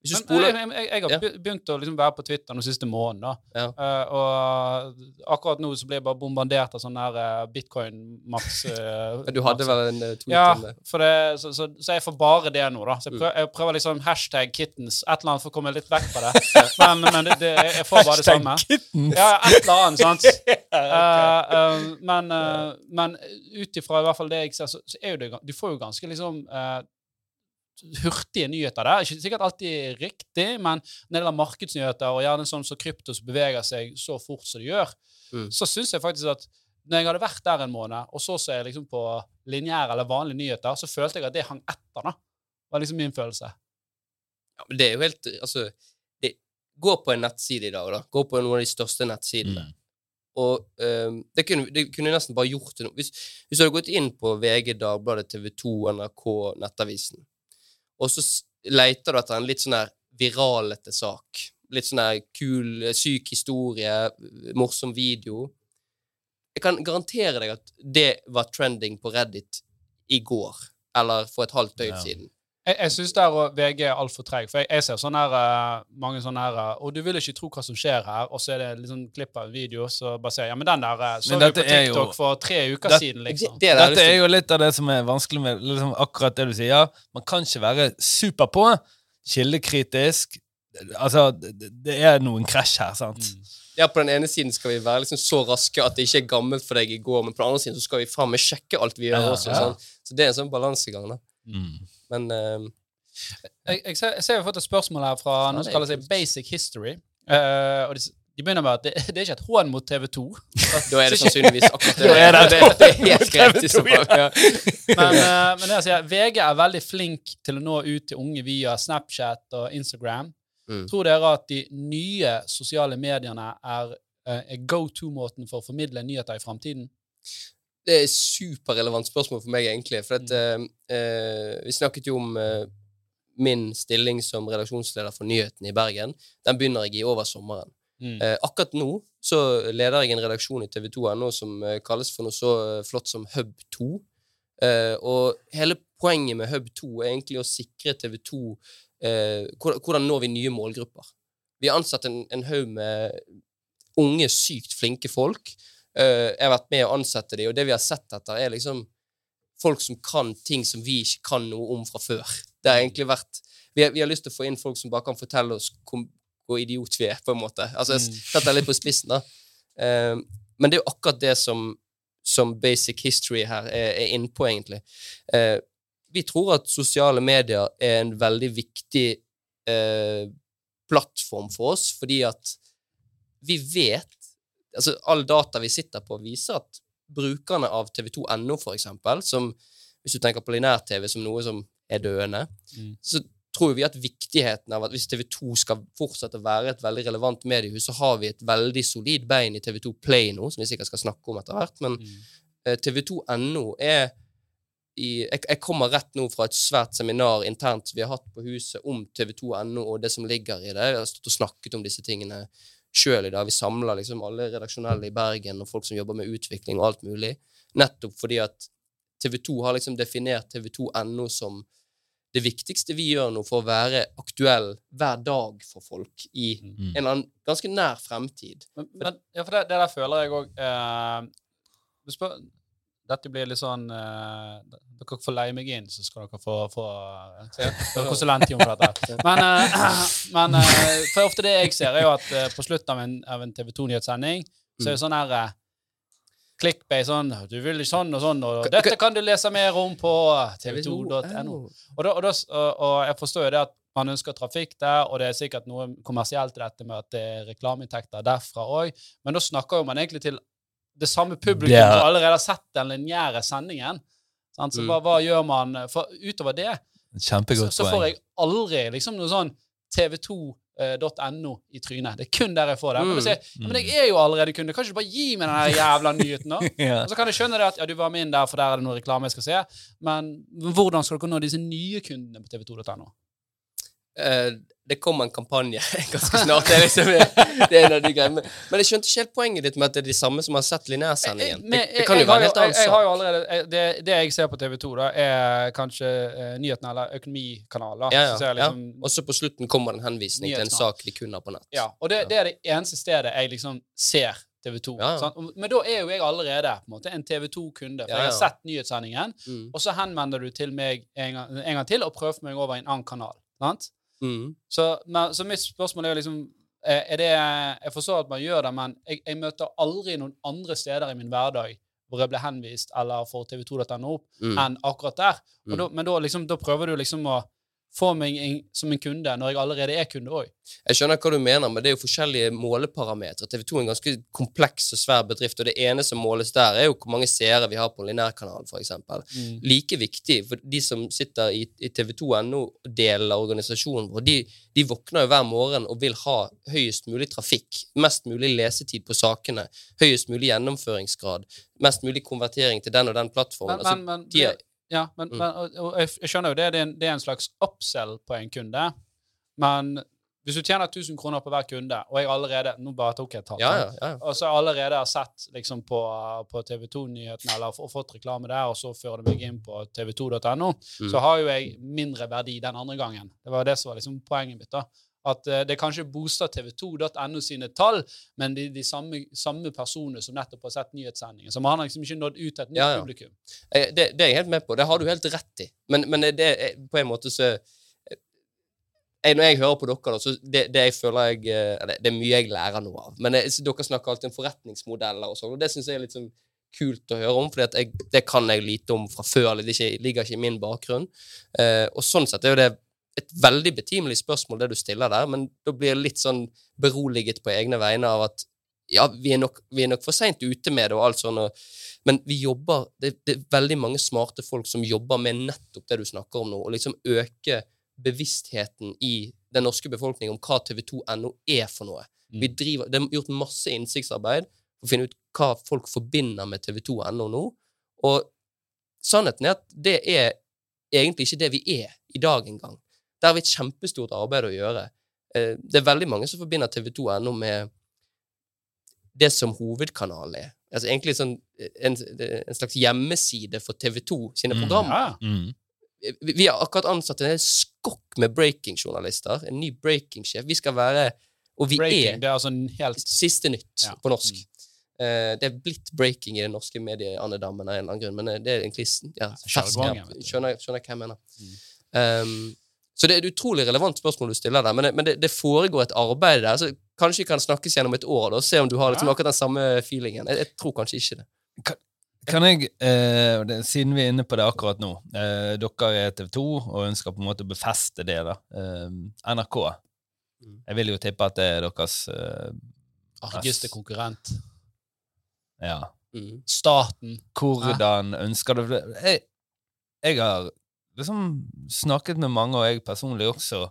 Men spoler jeg, jeg, jeg har Ja. begynt å liksom være på Twitter den siste måneden. Ja. Uh, og akkurat nå så blir jeg bare bombardert av sånn der uh, bitcoin-maks. [LAUGHS] Uh, Du hadde vel en eh, tweet Ja, om det? det, så, så, så jeg får bare det nå, da. Så jeg Mm. prøver, jeg prøver liksom hashtag kittens, et eller annet for å komme litt vekk fra det. [LAUGHS] Men, men det, det, jeg får bare det samme. Kittens. Ja, et eller annet, sant? [LAUGHS] Eh, eh, men uh, men ut ifra i hvert fall det jeg ser, så, så er jo det Du får jo ganske liksom eh, hurtige nyheter der. Ikke sikkert alltid riktig, men når det gjelder markedsnyheter, og gjerne sånn som krypto som beveger seg så fort som det gjør, Mm. så syns jeg faktisk at når jeg hadde vært der en måned, og så ser jeg liksom på lineære eller vanlige nyheter, så følte jeg at det hang etter. da. Det var liksom min følelse. Ja, men det er jo helt Altså, det, gå på en nettside i dag, da. Gå på noen av de største nettsidene. Mm. Og um, det, kunne, det kunne nesten bare gjort det nå. Hvis, hvis du hadde gått inn på VG, Dagbladet, TV 2, NRK, Nettavisen, og så leter du etter en litt sånn her viralete sak, litt sånn her kul, syk historie, morsom video Jeg kan garantere deg at det var trending på Reddit i går, eller for et halvt døgn Ja. siden. Jeg, jeg syns VG er altfor treg. For jeg, jeg ser sånne her, eh, mange sånne her eh, Og du vil ikke tro hva som skjer her, og så er det sånn klipp av en video, så bare ser Ja, men den der eh, så Men vi dette på er jo- TikTok for tre uker Det- siden, liksom. det det Dette er jo litt av det som er vanskelig med liksom akkurat det du sier. Ja, Man kan ikke være super på, kildekritisk. Altså, det, det er noen krasj her, sant? Mm. Ja, på den ene siden skal vi være liksom så raske at det ikke er gammelt for deg i går, men på den andre siden så skal vi faen meg sjekke alt vi gjør Ja, også. ja. Sånn. Så det er en sånn balansegang, da. Mm. Men uh, Jeg, jeg, ser, jeg ser vi har fått et spørsmål her fra noe som er kaller seg. Basic History. Uh, og de, de begynner med at det, [LAUGHS] det er ikke et hån mot TV 2. da er det [LAUGHS] sannsynligvis akkurat det. [LAUGHS] Er det det, det er helt greit. ja. Men, uh, men det jeg sier, VG er veldig flink til å nå ut til unge via Snapchat og Instagram. Mm. Tror dere at de nye sosiale mediene er, eh, er go to-måten for å formidle nyheter i framtiden? Det er et superrelevant spørsmål for meg, egentlig. For at, eh, eh, vi snakket jo om eh, min stilling som redaksjonsleder for Nyhetene i Bergen. Den begynner jeg i over sommeren. Mm. Eh, akkurat nå så leder jeg en redaksjon i TV2.no som eh, kalles for noe så eh, flott som Hub2. Eh, og hele poenget med Hub2 er egentlig å sikre TV2 eh, hvordan, hvordan når vi nye målgrupper. Vi har ansatt en, en haug med unge, sykt flinke folk. Eh, jeg har vært med å ansette dem, og det vi har sett etter, er liksom folk som kan ting som vi ikke kan noe om fra før. Det har egentlig vært Vi har, vi har lyst til å få inn folk som bare kan fortelle oss hvor, hvor idiot vi er, på en måte. Altså, jeg Mm. setter det litt på spissen, da. Eh, men det er jo akkurat det som, som basic history her er, er inne på, egentlig. Uh, vi tror at sosiale medier er en veldig viktig uh, plattform for oss, fordi at vi vet Altså, all data vi sitter på, viser at brukerne av TV2.no, for eksempel, som hvis du tenker på linær-TV som noe som er døende, Mm. så tror vi at viktigheten av at hvis TV2 skal fortsette å være et veldig relevant mediehus, så har vi et veldig solid bein i TV2 Play nå, som vi sikkert skal snakke om etter hvert. Men Mm. eh, TV2.no er i, jeg, jeg kommer rett nå fra et svært seminar internt vi har hatt på huset om TV2.no og det som ligger i det. Jeg har stått og snakket om disse tingene sjøl i dag. Vi samler liksom alle redaksjonelle i Bergen og folk som jobber med utvikling og alt mulig. Nettopp fordi at TV2 har liksom definert TV2.no som det viktigste vi gjør nå for å være aktuell hver dag for folk i Mm. en eller annen ganske nær fremtid. Men, men, ja, for det, det der føler jeg òg eh, Dette blir litt sånn uh, Dere får leie meg inn, så skal dere få, få uh, dere er konsulenttime for dette. [LAUGHS] Men, uh, [CLEARS THROAT] men eh, for ofte det jeg ser, er jo at eh, på slutten av en, av en TV 2-nyhetssending så er det sånn her eh, Clickbait sånn 'Du vil sånn og sånn, og dette kan du lese mer om på tv2.no'. Og, og, og, og jeg forstår jo det at man ønsker trafikk der, og det er sikkert noe kommersielt i dette med at det er reklameinntekter derfra òg, men da snakker jo man egentlig til det samme publikum yeah. som allerede har sett den lineære sendingen. Sant? Så Mm. hva, hva gjør man for Utover det så, Kjempegodt så får jeg aldri liksom noe sånn tv2.no i trynet. Det er kun der jeg får det. Men, Mm. jeg ja, men jeg er jo allerede kunde. Kan ikke du bare gi meg den jævla nyheten, da? [LAUGHS] Ja. Og så kan jeg skjønne det at ja, du var med inn der, for der er det noe reklame jeg skal se. Men hvordan skal dere nå disse nye kundene på tv2.no? Eh, det kommer en kampanje [LAUGHS] ganske snart. Det er, liksom, det er en av de greiene. Men jeg skjønte ikke helt poenget ditt med at det er de samme som har sett lineærsendingen. Det, det kan jo være helt annet. jeg, har jo allerede, jeg, det, det jeg ser på TV2, da, er kanskje eh, nyhetene eller økonomikanaler. Ja, ja, liksom, ja. Og så på slutten kommer det en henvisning til en sak de kun har på nett. ja, og det, det er det eneste stedet jeg liksom ser TV2. Ja, ja. Men da er jo jeg allerede på en måte en TV2-kunde, for Ja, jeg har sett nyhetssendingen, Mm. og så henvender du til meg en gang, en gang til og prøver meg over i en annen kanal. sant? Mm. Så, men, så mitt spørsmål er liksom er det, Jeg forstår at man gjør det, men jeg, jeg møter aldri noen andre steder i min hverdag hvor jeg blir henvist eller får tv2.no opp, Mm. enn akkurat der. Mm. da, men da, liksom, da prøver du liksom å få meg en, som en kunde når jeg allerede er kunde òg. Jeg skjønner hva du mener, men det er jo forskjellige måleparametere. TV 2 er en ganske kompleks og svær bedrift, og det ene som måles der, er jo hvor mange seere vi har på en linærkanal, f.eks. Mm. Like viktig for de som sitter i, i TV2.no-delen av organisasjonen vår, de, de våkner jo hver morgen og vil ha høyest mulig trafikk, mest mulig lesetid på sakene, høyest mulig gjennomføringsgrad, mest mulig konvertering til den og den plattformen. Men, Altså, men, men, de er- ja, men, Mm. men og, jeg, skjønner jo det, det er, en, det er en slags upsell på en kunde, men hvis du tjener 1000 kroner på hver kunde, og jeg allerede Nå bare tok jeg tall. ja, ja, ja. Og så allerede har sett liksom på, på TV 2-nyhetene eller og fått reklame der, og så fører det meg inn på tv2.no, Mm. så har jo jeg mindre verdi den andre gangen. Det var det som var liksom poenget mitt. da. At eh, det kanskje booster tv2.no sine tall, men de, de samme, samme personer som nettopp har sett nyhetssendingen. Så man har liksom ikke nådd ut til et nytt Ja, ja. publikum. Eh, Det, det er jeg helt med på. Det har du helt rett i. Men, men det er på en måte så jeg, Når jeg hører på dere, da, så det, det jeg føler jeg eh, Det er mye jeg lærer noe av. Men jeg, dere snakker alltid om forretningsmodeller og sånn, og det syns jeg er litt sånn kult å høre om, for det kan jeg lite om fra før. Det ikke, ligger ikke i min bakgrunn. Eh, og sånn sett er jo det et veldig betimelig spørsmål, det du stiller der, men da blir jeg litt sånn beroliget på egne vegne av at ja, vi er nok, vi er nok for seint ute med det, og alt sånn, og, men vi jobber det, det er veldig mange smarte folk som jobber med nettopp det du snakker om nå, og liksom øke bevisstheten i den norske befolkningen om hva TV2.no er for noe. Mm. Vi driver, det er gjort masse innsiktsarbeid for å finne ut hva folk forbinder med TV2.no nå, og sannheten er at det er egentlig ikke det vi er i dag engang. Der har vi et kjempestort arbeid å gjøre. Eh, Det er veldig mange som forbinder TV2.no med det som hovedkanalen er. Altså egentlig sånn en, en slags hjemmeside for TV2 sine Mm. Ja. Mm. Vi vi har akkurat ansatt en hel skokk med breaking-journalister. En ny breaking-sjef. Vi skal være Og vi Breaking, er det er altså en helt siste nytt Ja. på norsk. Mm. Uh, det er blitt breaking i det norske mediet-andedammen av en eller annen grunn, men eh, det er egentlig ja, fersk. Ja, skjønner, skjønner hva jeg mener. Mm. Um, så det er et utrolig relevant spørsmål du stiller der, men det, men det, det foregår et arbeid der. så Kanskje vi kan snakkes gjennom et år da, og se om du har liksom akkurat den samme feelingen. Jeg, jeg tror kanskje ikke det. Kan jeg, eh, det, siden vi er inne på det akkurat nå eh, Dere er TV 2 og ønsker på en måte å befeste det. da. Eh, NRK. Mm. Jeg vil jo tippe at det er deres eh, argeste konkurrent. Ja. Mm. Staten. Hvordan ønsker du det? Jeg, jeg har liksom snakket med mange, og jeg personlig også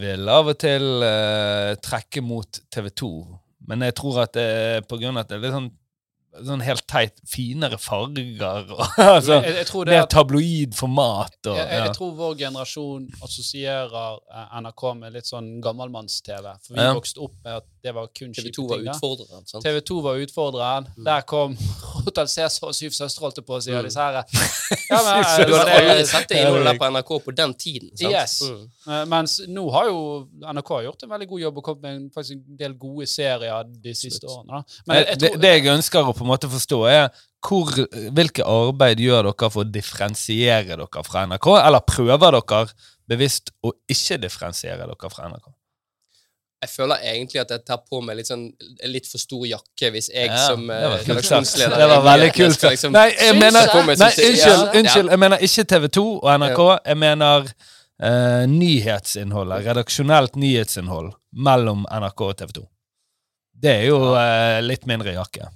vil av og til eh, trekke mot TV 2. Men jeg tror at det er på grunn av at det er litt sånn, sånn helt teit finere farger og [LAUGHS] altså, jeg, jeg tror det Mer tabloid format og jeg, jeg, ja. jeg tror vår generasjon assosierer eh, NRK med litt sånn gammelmanns-TV. For vi Ja. vokste opp med at det var kun TV kjipe 2 var ting. utfordreren. sant? TV 2 var utfordreren. Mm. Der kom [LAUGHS] Hotell Cæsar og Syv søstre, holdt jeg på å si. og Mm. disse her. [LAUGHS] Ja, men, eh, Du hadde aldri sett det innholdet på NRK på den tiden. sant? Yes. Mm. Eh, Mens nå har jo NRK gjort en veldig god jobb og kommet med en, faktisk en del gode serier de siste årene. Da. Men jeg, jeg det, tror, det jeg ønsker å på en måte forstå, er hvor, hvilke arbeid gjør dere for å differensiere dere fra NRK? Eller prøver dere bevisst å ikke differensiere dere fra NRK? Jeg føler egentlig at jeg tar på meg litt, sånn, litt for stor jakke hvis jeg Ja, som eh, redaksjonsleder Det var veldig kult Jeg, liksom Nei, jeg mener, meg nei unnskyld, Ja. unnskyld, jeg mener ikke TV 2 og NRK. Jeg mener uh, nyhetsinnholdet, redaksjonelt nyhetsinnhold mellom NRK og TV 2. Det er jo uh, litt mindre jakke.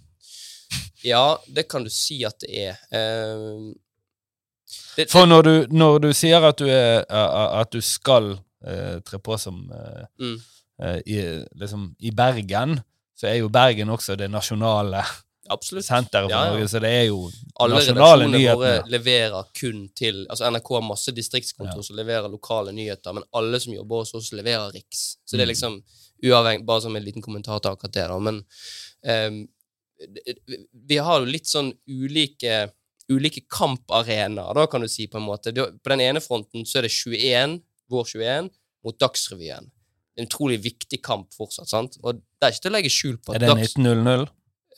Ja, det kan du si at det er. Uh, det, For når du, når du sier at du, er, at du skal uh, tre på som uh, Mm. eh, i, liksom, I Bergen, så er jo Bergen også det nasjonale absolutt. senteret for Ja, ja. Norge, så det er jo Alle nasjonale redaksjonene våre leverer kun til Altså NRK har masse distriktskontor Ja. som leverer lokale nyheter, men alle som jobber hos oss, leverer Riks. Så det er Mm. liksom uavhengig Bare som en liten kommentar til akkurat det, da. Men det- vi har jo litt sånn ulike ulike kamparenaer, da, kan du si, på en måte. På den ene fronten så er det 21, vår 21, mot Dagsrevyen. En utrolig viktig kamp fortsatt, sant? Og det er ikke til å legge skjul på Er det Dags, 1900?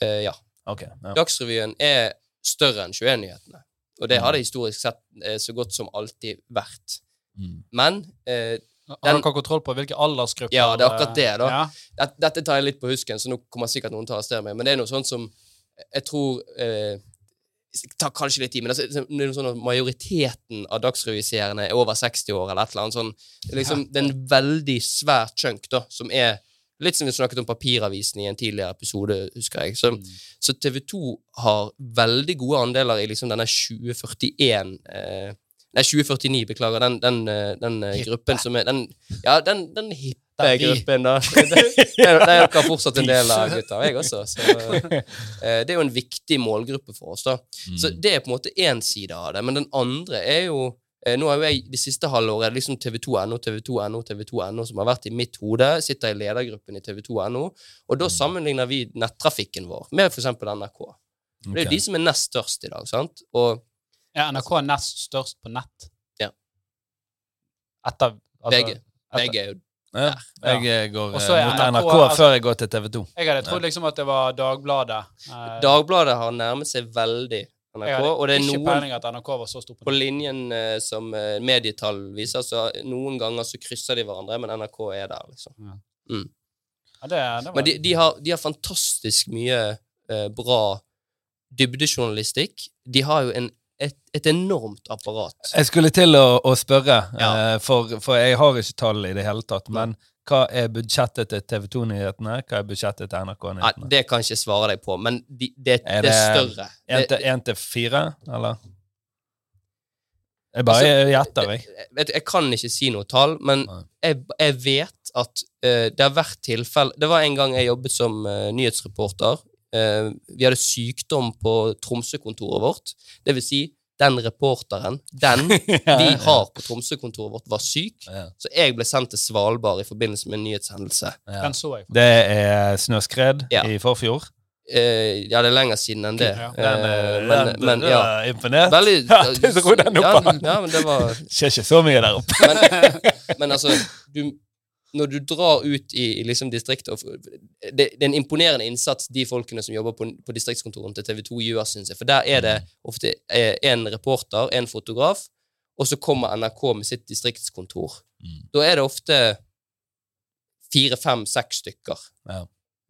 eh, ja. Ok. Ja. Dagsrevyen er større enn 21-nyhetene. Og det har Mm. det historisk sett eh, så godt som alltid vært. Mm. Men eh, har dere kontroll på hvilke aldersgrupper Ja, det er akkurat det, da. Ja. det, Dette tar jeg litt på husken, så nå kommer sikkert noen til å arrestere meg. Men det er noe sånt som Jeg tror eh, tar kanskje litt tid, men altså, det er noe sånn at majoriteten av Dagsrevy-seerne er over 60 år, eller et eller annet sånn. Liksom, det er en veldig svær chunk, da, som er Litt som vi snakket om papiravisen i en tidligere episode, husker jeg. Så, Mm. så TV 2 har veldig gode andeler i liksom denne 2041 eh, Nei, 2049, beklager. Den, den, eh, den eh, gruppen som er den, Ja, den, den hippe er gruppen, da. [LAUGHS] Det, er dere fortsatt en del av, [LAUGHS] gutter. Jeg også. Så, eh, det er jo en viktig målgruppe for oss, da. Så Mm. det er på en måte én side av det. Men den andre er jo Nå har jo jeg det siste halvåret liksom TV2.no, TV2.no, TV2.no som har vært i mitt hode. Sitter i ledergruppen i TV2.no. Og da sammenligner vi nettrafikken vår med f.eks. NRK. Det er jo de som er nest størst i dag, sant? Og Ja, NRK er nest størst på nett. Ja. Etter altså, etter- Begge er jo Ja, jeg eh, går eh, mot NRK NRK altså- før jeg går til TV 2. Jeg hadde trodd liksom at det var Dagbladet. Eh, Dagbladet har nærmet seg veldig NRK, og det er noen at NRK var så stor på på linjen eh, som eh, medietall viser, så noen ganger så krysser de hverandre, men NRK er der, liksom. Ja, det, det var, Men de, de, har, de har fantastisk mye eh, bra dybdejournalistikk. De har jo en, et, et enormt apparat. Jeg skulle til å, å spørre, Ja. eh, for, for jeg har ikke tall i det hele tatt. Men hva er budsjettet til TV 2-nyhetene? Hva er budsjettet til NRK-nyhetene? det kan jeg ikke svare deg på, men de, det, Er det er det- større. Én til, fire, eller? Jeg bare Altså, gjetter, jeg. jeg, vet, jeg kan ikke si noe tall, men jeg, jeg vet at uh, det har vært tilfelle Det var en gang jeg jobbet som uh, nyhetsreporter. Eh, vi hadde sykdom på Tromsø-kontoret vårt. Det vil si, den reporteren, den [LAUGHS] vi har på Tromsø-kontoret vårt, var syk. Så jeg ble sendt til Svalbard i forbindelse med en nyhetshendelse. Ja. Den så jeg. Det er snøskred Ja. i forfjor. Eh, ja, det er lenger siden enn det. Ja. Den, Eh, eh, men, den, men den ja. er imponert. Veldig [LAUGHS] Ja, dro den opp, ja, ja, men det var Skjer ikke så mye der oppe. Men, [LAUGHS] men altså, du, når du drar ut i, i liksom distriktet det, det er en imponerende innsats de folkene som jobber på, på distriktskontorene til TV 2 gjør, syns jeg. For der er det ofte én en reporter, en fotograf, og så kommer NRK med sitt distriktskontor. Mm. Da er det ofte fire, fem, seks stykker. Ja.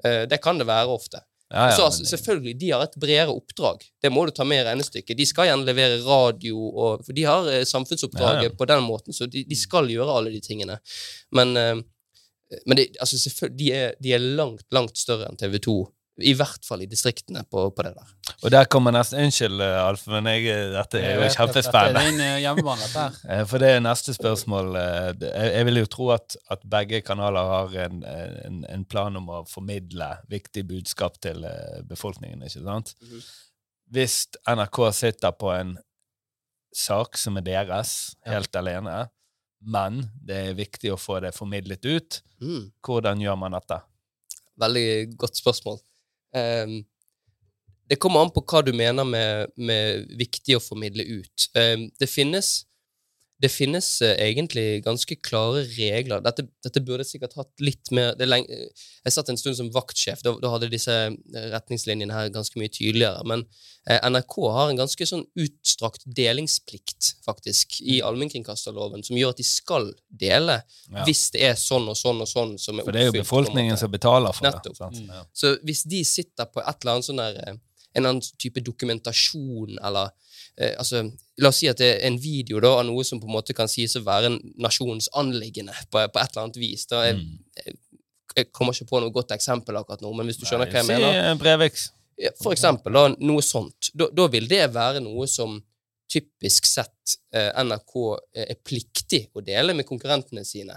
Eh, Det kan det være ofte. Ja, ja, så altså, selvfølgelig, de har et bredere oppdrag. Det må du ta med i regnestykket. De skal gjerne levere radio, og, for de har eh, samfunnsoppdraget Ja, på den måten, så de, de skal gjøre alle de tingene. Men, eh, men det, altså, de, er, de er langt, langt større enn TV 2. I hvert fall i distriktene på, på det der. Og der kommer nesten Unnskyld, eh, Alf, men jeg, dette er jo kjempespennende. Dette er eh, hjemmebane, dette her. [LAUGHS] Eh, For det er neste spørsmål. eh, Jeg vil jo tro at, at begge kanaler har en, en, en plan om å formidle viktig budskap til eh, befolkningen, ikke sant? Mhm. Hvis NRK sitter på en sak som er deres, Ja. helt alene, men det er viktig å få det formidlet ut, Mm. hvordan gjør man dette? Veldig godt spørsmål. Ehm, det kommer an på hva du mener med, med viktig å formidle ut. Um, det finnes, det finnes eh, egentlig ganske klare regler. Dette, dette burde sikkert hatt litt mer det er lenge, Jeg satt en stund som vaktsjef. Da, da hadde disse eh, retningslinjene her ganske mye tydeligere. Men eh, NRK har en ganske sånn utstrakt delingsplikt, faktisk, i allmennkringkasterloven, som gjør at de skal dele Ja. hvis det er sånn og sånn og sånn som er oppfylt. For det er jo befolkningen som betaler for Nettopp. det. Sant? Mm. Ja. Så hvis de sitter på et eller annet sånn der eh, en eller annen type dokumentasjon, eller eh, altså, La oss si at det er en video da, av noe som på en måte kan sies å være en nasjonsanliggende på, på et eller annet vis. Da, jeg, Mm. jeg kommer ikke på noe godt eksempel akkurat nå, men hvis du skjønner hva jeg Si, mener eh, Breviks. ja, For eksempel da, noe sånt. Da, da vil det være noe som typisk sett eh, NRK er pliktig å dele med konkurrentene sine.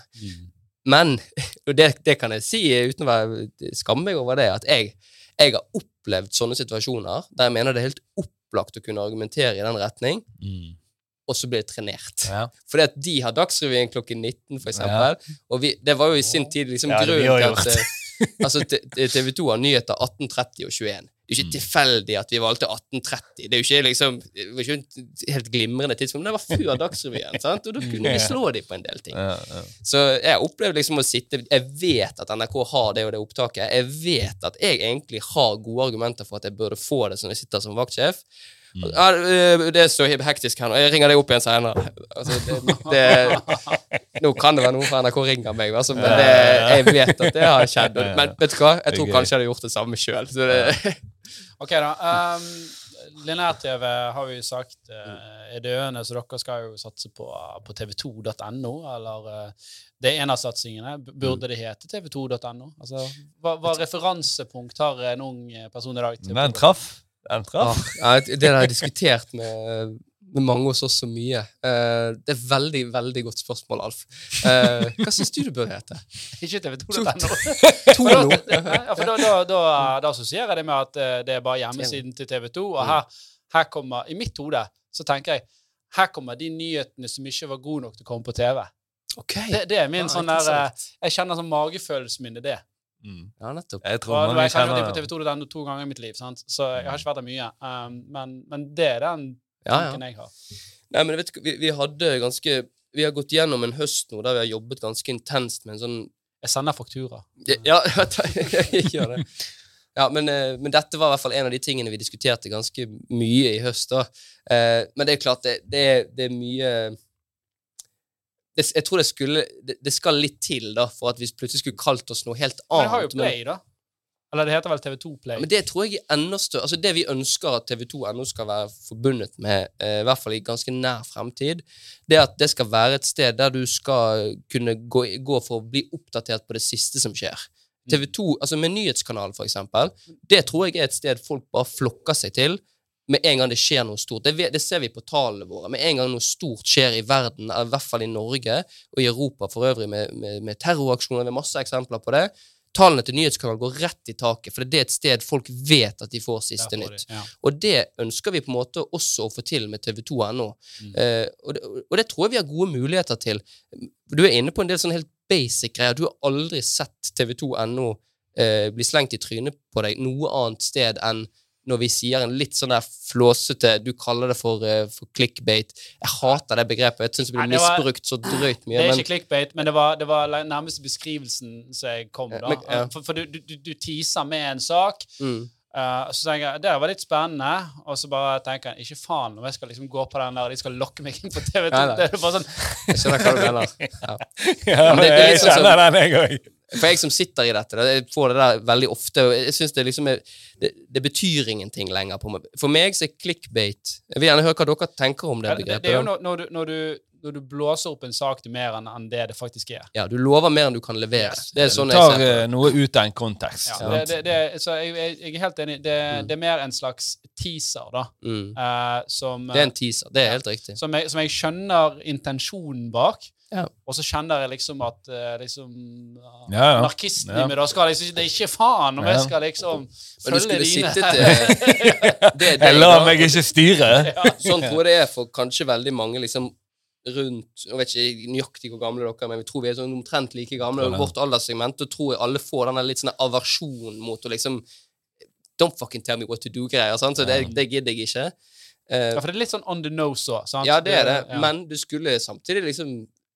Men, [LAUGHS] og det, det kan jeg si uten å være skamme meg over det, at jeg, jeg har opplevd sånne situasjoner der jeg mener det er helt opplagt å kunne argumentere i den retning, Mm. og så blir det trenert. Ja. [LAUGHS] Fordi at de har Dagsrevyen klokken 19, for eksempel. Og vi, det var jo i sin tid liksom Ja, grunnen til at [LAUGHS] altså, TV 2 har nyheter 18.30 og 21. Det er ikke Mm. tilfeldig at vi valgte 18.30. Det er jo ikke liksom ikke et helt glimrende tidspunkt, men det var før Dagsrevyen. [LAUGHS] sant? Og da kunne vi slå dem på en del ting. Så jeg opplevde liksom å sitte Jeg vet at NRK har det og det opptaket. Jeg vet at jeg egentlig har gode argumenter for at jeg burde få det som jeg sitter som vaktsjef. Mm. Ja, øh, det er så hektisk her nå. Jeg ringer deg opp igjen senere. Altså, det, det, nå kan det være noen fra NRK ringer meg, altså, men det, jeg vet at det har skjedd. Men vet du hva? Jeg tror kanskje jeg hadde gjort det samme sjøl. [LAUGHS] Ok, da. Um, Linær-TV har vi jo sagt uh, er døende, så dere skal jo satse på, på tv2.no. Eller uh, det er en av satsingene. Burde det hete tv2.no? Altså, hva, hva referansepunkt har en ung person i dag? til- Den traff. Den traff. Ja, det har jeg diskutert med, med mange hos oss så mye. Uh, det er et veldig, veldig godt spørsmål, Alf. Uh, hva syns du det bør hete? Ikke tv2.no. To For nå? [LAUGHS] da, [LAUGHS] ja, for da, da, da, da assosierer jeg det med at eh, det er bare hjemmesiden til TV 2. Og her, her kommer, i mitt hode, så tenker jeg her kommer de nyhetene som ikke var gode nok til å komme på TV. Okay. Det, det er min Ja, sånn der. Jeg kjenner sånn magefølelsen min i det. Mm. Ja, nettopp. Jeg tror mange jeg har vært på TV 2 Dudenno to ganger i mitt liv, sant? så jeg har ikke vært der mye. Um, men, men det er den Ja, ja. tanken jeg har. Nei, men vet du, vi, vi hadde ganske Vi har gått gjennom en høst nå der vi har jobbet ganske intenst med en sånn Jeg sender faktura. Ja, ja [LAUGHS] jeg gjør det. Ja, men, eh, men dette var i hvert fall en av de tingene vi diskuterte ganske mye i høst. da. Eh, men det er klart, det, det, er, det er mye det, Jeg tror det skulle det, det skal litt til da, for at vi plutselig skulle kalt oss noe helt annet. Men det har jo Play, da. Eller det heter vel TV2 Play. men det tror jeg er enda større Altså Det vi ønsker at TV2 ennå skal være forbundet med, eh, i hvert fall i ganske nær fremtid, det at det skal være et sted der du skal kunne gå, gå for å bli oppdatert på det siste som skjer. TV2, altså Med nyhetskanalen, for eksempel, det tror jeg er et sted folk bare flokker seg til med en gang det skjer noe stort. Det, det ser vi på tallene våre. Med en gang noe stort skjer i verden, i hvert fall i Norge og i Europa for øvrig, med, med, med terroraksjoner, det er masse eksempler på det. Tallene til nyhetskanalen går rett i taket, for det er et sted folk vet at de får siste får de, nytt. Ja. Og det ønsker vi på en måte også å få til med TV2.no. Mm. Eh, og, det, og det tror jeg vi har gode muligheter til. Du er inne på en del sånn helt basic greier. Du har aldri sett TV2.no eh, bli slengt i trynet på deg noe annet sted enn når vi sier en litt sånn der flåsete Du kaller det for, eh, for clickbait. Jeg hater det begrepet. Jeg syns det blir Nei, det var- misbrukt så drøyt mye. Det er Men, ikke clickbait, men det var, det var nærmeste beskrivelsen som jeg kom. Ja, da. men- ja. For, for du, du, du teaser med en sak, mm, Uh, så tenker jeg det var litt spennende, og så bare tenker jeg ikke faen om jeg skal liksom gå på den der, de skal lokke meg inn på TV2. Nei, nei. Det er bare sånn, jeg skjønner hva du mener. [LAUGHS] Ja. Ja, Men det- det er litt sånn jeg kjenner den, jeg òg. For jeg som sitter i dette, jeg får det der veldig ofte, og jeg synes det liksom er, det, det betyr ingenting lenger på meg. For meg så er clickbait Jeg vil gjerne høre hva dere tenker om det begrepet. det er jo når, når, du, når, du, når du blåser opp en sak til mer enn enn det det faktisk er. Ja, du lover mer enn du kan levere. Yes. Det er Du sånn jeg ser eh, noe ut av en kontekst. Ja, det, det, det, så jeg, jeg, er helt enig. Det, Mm. det er mer en slags teaser, da. Mm. Uh, som, Det er en teaser. Det er helt riktig. som, jeg, som jeg skjønner intensjonen bak. Ja. Og så kjenner jeg liksom at eh, liksom, Ja, ja. Narkisten Ja. i meg da skal liksom Det er ikke faen om Ja. jeg skal liksom følge dine [LAUGHS] eh, det, [LAUGHS] det, Jeg lar da. meg ikke styre. Sånn tror jeg det er for kanskje veldig mange liksom rundt Jeg vet ikke nøyaktig hvor gamle dere er, men vi tror vi er sånn omtrent like gamle. Og vårt alderssegment, og tror jeg alle får denne litt sånn aversjon mot å liksom Don't fucking tell me what to do-greier. Så det, det gidder jeg ikke. Uh, Ja, for det er litt sånn on the nose òg. Ja, det er det, ja. men du skulle samtidig liksom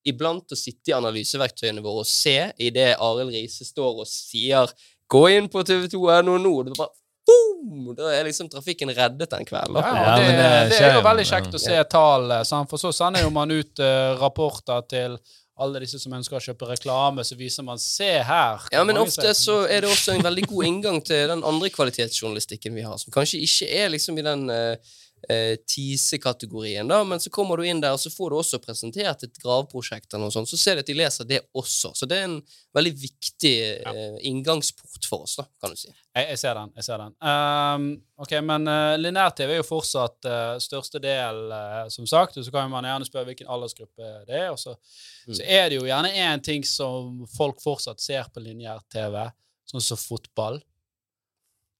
iblant å sitte i analyseverktøyene våre og se i det Arild Riise står og sier 'gå inn på TV2.no nå', det bare boom! Da er liksom trafikken reddet den kvelden. Ja, Ja, det, det det er jo veldig kjekt å se tall, for så sender jo man ut eh, rapporter til alle disse som ønsker å kjøpe reklame, så viser man Se her! Ja, men ofte så er det også en veldig god inngang til den andre kvalitetsjournalistikken vi har, som kanskje ikke er liksom i den uh, tease-kategorien, da, men så kommer du inn der, og så får du også presentert et gravprosjekt, eller noe sånt, så ser du at de leser det også. Så det er en veldig viktig eh, inngangsport for oss, da, kan du si. Jeg, jeg ser den. jeg ser den. Um, ok, Men uh, lineær-TV er jo fortsatt uh, største del, uh, som sagt. Og så kan man gjerne spørre hvilken aldersgruppe det er. Og så, Mm. så er det jo gjerne én ting som folk fortsatt ser på lineær-TV, sånn som fotball.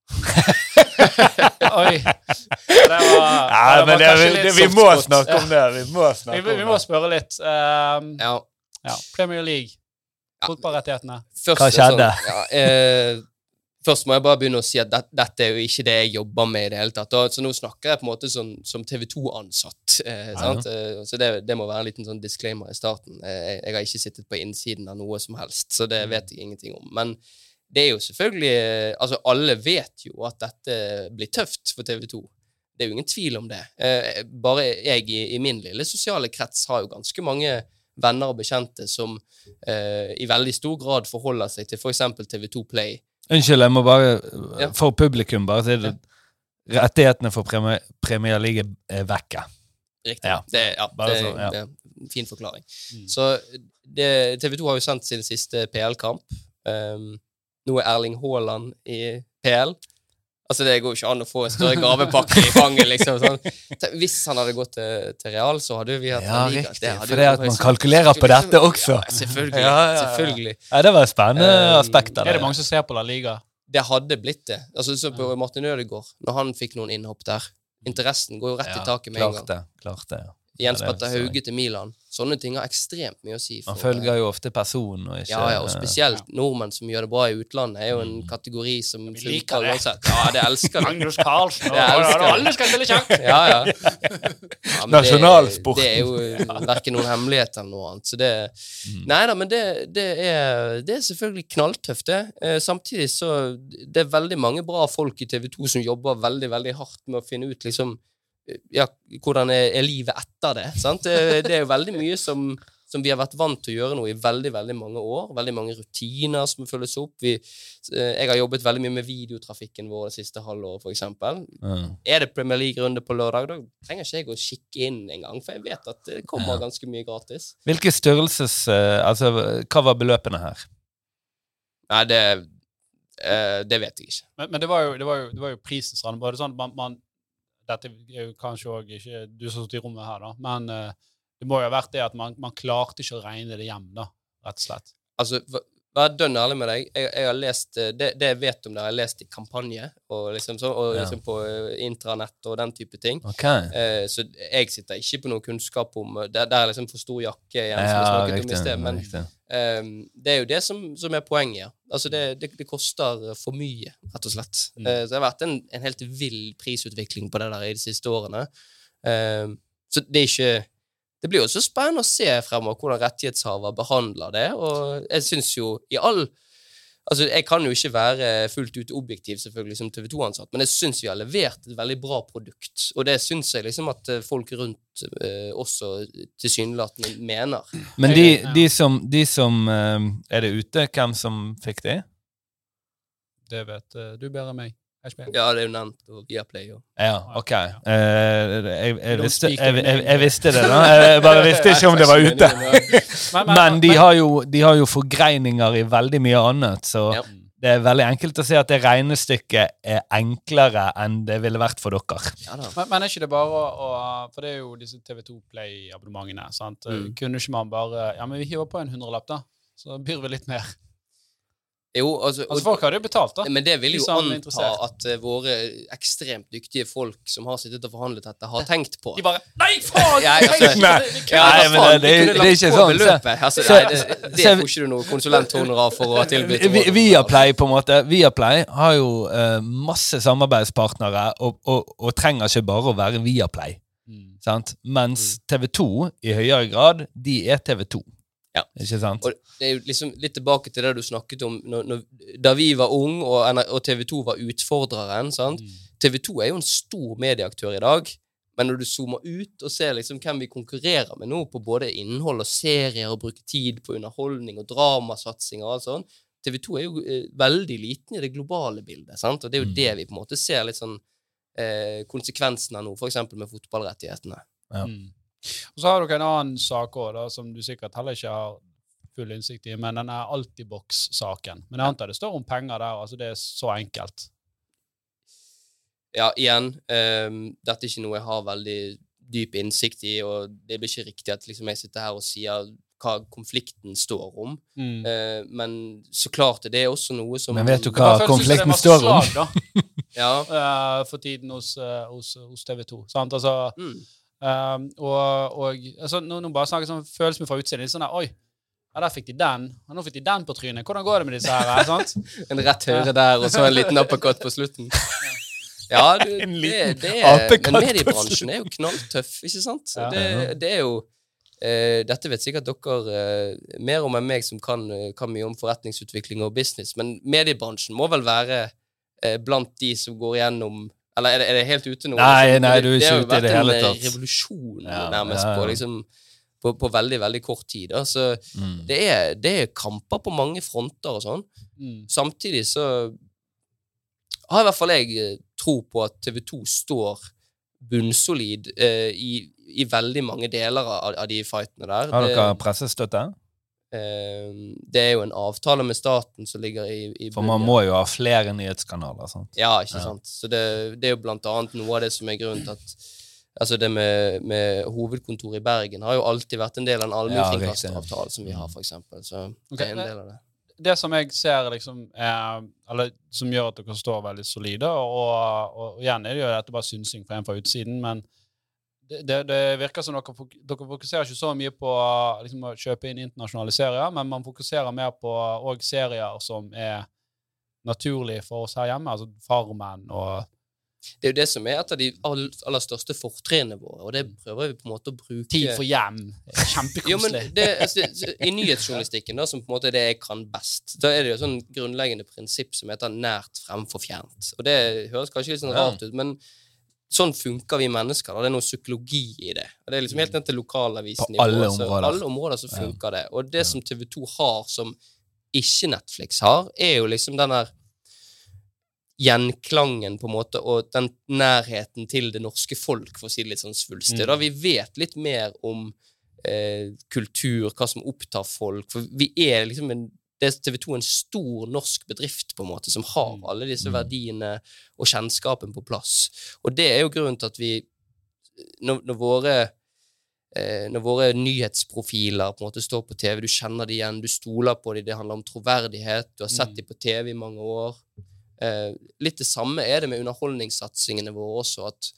[LAUGHS] Oi. Det var, Ja, det var det, vi, det, vi må snakke om det. Vi må [LAUGHS] Vi, vi, må spørre litt. Um, Ja. ja. Premier League. Ja. Fotballrettighetene. Først Hva skjedde? sånn- [LAUGHS] ja, eh, først må jeg bare begynne å si at det, dette er jo ikke det jeg jobber med i det hele tatt. Og, så nå snakker jeg på en måte som, som TV 2-ansatt. Eh? Eh, så det, det må være en liten sånn disclaimer i starten. Eh, jeg, jeg har ikke sittet på innsiden av noe som helst, så det vet jeg ingenting om. Men det er jo selvfølgelig eh, Altså, alle vet jo at dette blir tøft for TV 2. Det er jo ingen tvil om det. Eh, bare jeg i, i min lille sosiale krets har jo ganske mange venner og bekjente som eh, i veldig stor grad forholder seg til f.eks. TV2 Play. Unnskyld, jeg må bare Ja. For publikum, bare si det. Rettighetene for Premier, Premier League er- er vekke. Riktig. Ja. Det, ja, Bare det, sånn, ja. det er en fin forklaring. Mm. Så det, TV 2 har jo sendt sin siste PL-kamp. Um, nå er Erling Haaland i PL. Altså, det går jo ikke an å få en større gavepakke i fanget, liksom. Sånn. Hvis han hadde gått til, til Real, så hadde vi hatt Ja, La Liga. riktig, Det for det at man kalkulerer på dette også. Ja, selvfølgelig. Ja, ja, ja. selvfølgelig. Ja, det var et spennende Um, aspekt av Er det. mange som ser på La Liga? Det hadde blitt det. Altså, så på Martin Ødegaard, når han fikk noen innhopp der Interessen går jo rett i taket med en gang. klart det. Klart det. ja. Jens Petter. Hauge til Milan. Sånne ting har ekstremt mye å si. Man følger jo ofte personen og ikke ja, ja, og eh, spesielt nordmenn som gjør det bra i utlandet, er jo en Mm. kategori som vi liker det. uansett. Ja, det elsker vi. Magnus Carlsen og, alle skal spille sjakk! Ja, ja. [LAUGHS] ja Nasjonalsporten. Det, er jo verken noen hemmelighet eller noe annet. Så det Mm. Nei da, men det, det, er, det er selvfølgelig knalltøft, det. Eh, samtidig så Det er veldig mange bra folk i TV 2 som jobber veldig, veldig hardt med å finne ut liksom eh, Ja, hvordan er, er livet etter det? Sant? Det, det er jo veldig mye som som vi har vært vant til å gjøre nå i veldig veldig mange år. Veldig mange rutiner som følges opp. Vi, eh, jeg har jobbet veldig mye med videotrafikken vår det siste halvåret, f.eks. Mm. Er det Premier League-runde på lørdag, da trenger ikke jeg å kikke inn engang, for jeg vet at det kommer Ja. ganske mye gratis. Hvilke størrelses... eh, altså, hva var beløpene her? Nei, det eh, Det vet jeg ikke. Men, men det var jo, det var jo, det var jo prisen, sånn at man, man Dette er jo kanskje òg ikke du som sitter i rommet her, da, men eh, det må jo ha vært det at man, man klarte ikke å regne det hjem, da, rett og slett. Altså, for- vær dønn ærlig med deg. Jeg, jeg har lest eh, det, det jeg vet om det, har jeg lest i kampanje og liksom, så, og Ja. liksom på eh, intranett og den type ting. Ok. Eh, så jeg sitter ikke på noe kunnskap om Det, det er liksom for stor jakke igjen, som vi Ja, snakket om i sted. Men. Ehm, det er jo det som, som er poenget. Ja. Altså det, det, det koster for mye, rett og slett. Mm. Eh, så det har vært en, en helt vill prisutvikling på det der i de siste årene. Ehm, så det er ikke Det blir jo så spennende å se fremover hvordan rettighetshaver behandler det, og jeg syns jo i all Altså, Jeg kan jo ikke være fullt ut objektiv selvfølgelig som TV 2-ansatt, men jeg syns vi har levert et veldig bra produkt. Og det syns jeg liksom at eh, folk rundt eh, også tilsynelatende mener. Men de, de som, de som eh, Er det ute hvem som fikk det? Det vet eh, du bedre enn meg. Ja, det er jo nevnt og Viaplay og Ja, ok. Eh, jeg, jeg, visste, jeg, jeg, jeg visste det, da. Jeg bare visste ikke om det var ute. [LAUGHS] Men de har jo, de har jo forgreininger i veldig mye annet, så Ja. det er veldig enkelt å si at det regnestykket er enklere enn det ville vært for dere. Ja. Men, men er ikke det bare å For det er jo disse TV2 Play-abonnementene. sant? Mm. Kunne ikke man bare Ja, men vi hiver på en hundrelapp, da. Så byr vi litt mer. Jo, altså, Altså, folk hadde jo betalt, da. Men det vil jo anta at eh, våre ekstremt dyktige folk som har sittet og forhandlet dette, har tenkt på. De bare Nei, [LAUGHS] faen! Ja, altså, [LAUGHS] Nei. Ja, Nei, men det- det- det er ikke sånn. Altså, så- nei, det, det får ikke du noe konsulenthonorar for å ha tilbudt. Vi, Viaplay på en måte Viaplay har jo uh, masse samarbeidspartnere og, og, og trenger ikke bare å være Viaplay. Mm. Sant? Mens TV2 i høyere grad, de er TV2. Ja. Ikke sant? Og det er jo liksom litt tilbake til det du snakket om når, når, da vi var ung og, og TV 2 var utfordreren. sant? Mm. TV 2 er jo en stor medieaktør i dag, men når du zoomer ut og ser liksom hvem vi konkurrerer med nå på både innhold og serier og bruker tid på underholdning og dramasatsing og alt sånt, TV 2 er jo eh, veldig liten i det globale bildet, sant? og det er jo Mm. det vi på en måte ser litt sånn eh, konsekvensen av nå, eksempel med fotballrettighetene. Ja. Mm. Og så har dere en annen sak òg, som du sikkert heller ikke har full innsikt i, men den er Altibox-saken. Men jeg antar det står om penger der. altså Det er så enkelt. Ja, igjen, um, dette er ikke noe jeg har veldig dyp innsikt i, og det blir ikke riktig at liksom jeg sitter her og sier hva konflikten står om. Mm. Uh, men så klart det er også noe som Men vet du hva konflikten står om? slag, [LAUGHS] Ja. uh, for tiden hos, uh, hos, hos TV 2. Sant? Altså, Mm. Um, og, og altså, nå, nå bare snakker sånn med fra utsiden. Sånn der, Oi, ja, der fikk de den. Og nå fikk de den på trynet. Hvordan går det med disse her? sant? [LAUGHS] En rett høyre der, og så en liten uppercut på slutten. Ja, du, [LAUGHS] det, det er, men mediebransjen er jo knalltøff, ikke sant? Ja. Det, det er jo uh, Dette vet sikkert dere uh, mer om enn meg, som kan, uh, kan mye om forretningsutvikling og business, men mediebransjen må vel være blant de som går igjennom Eller er det, er det helt ute nå? Nei, Liksom, nei, du er ikke ute i det hele en, vært tatt. revolusjon Ja, nærmest ja, ja. på liksom på, på veldig, veldig kort tid. Da. Så Mm. det er, det er kamper på mange fronter og sånn. Mm. Samtidig så har i hvert fall jeg eh, tro på at TV 2 står bunnsolid eh, i, i veldig mange deler av, av de fightene der. Har dere Det, pressestøtte? Eh, det er jo en avtale med staten som ligger i, i For man må jo ha flere nyhetskanaler. sant? Ja, ikke Ja. sant. Så det, det er jo blant annet noe av det som er grunnen til at Altså det med, med hovedkontoret i Bergen har jo alltid vært en del av en allmennkringkasteravtale som vi har, for eksempel. Så okay, det er en del av det. Det som jeg ser liksom er, eller som gjør at dere står veldig solide, og, og, og igjen er det jo dette bare synsing fra en fra utsiden, men det, det, virker som dere, dere fokuserer ikke så mye på liksom, å kjøpe inn internasjonale serier, men man fokuserer mer på òg serier som er naturlige for oss her hjemme, altså Farmen og Det er jo det som er et av de all- aller største fortrinnene våre, og det prøver vi på en måte å bruke Tid for hjem. Kjempekoselig. altså, I nyhetsjournalistikken, da, som på en måte er det jeg kan best, da er det jo sånn grunnleggende prinsipp som heter nært fremfor fjernt. Og det høres kanskje litt sånn rart ut, men sånn funker vi mennesker. da. Det er noe psykologi i det. Og Det er liksom helt ned til lokalavisen. På alle områder. alle områder så Ja. funker det. Og det som TV2 har som ikke Netflix har, er jo liksom den der gjenklangen, på en måte, og den nærheten til det norske folk, for å si det litt sånn svulstig. Mm. Da vi vet litt mer om eh, kultur, hva som opptar folk. For vi er liksom en det er TV 2 en stor norsk bedrift på en måte, som har Mm. alle disse Mm. verdiene og kjennskapen på plass. Og det er jo grunnen til at vi Når, når våre eh, når våre nyhetsprofiler på en måte står på TV, du kjenner dem igjen, du stoler på dem, det handler om troverdighet, du har sett Mm. dem på TV i mange år. Eh, litt det samme er det med underholdningssatsingene våre også, at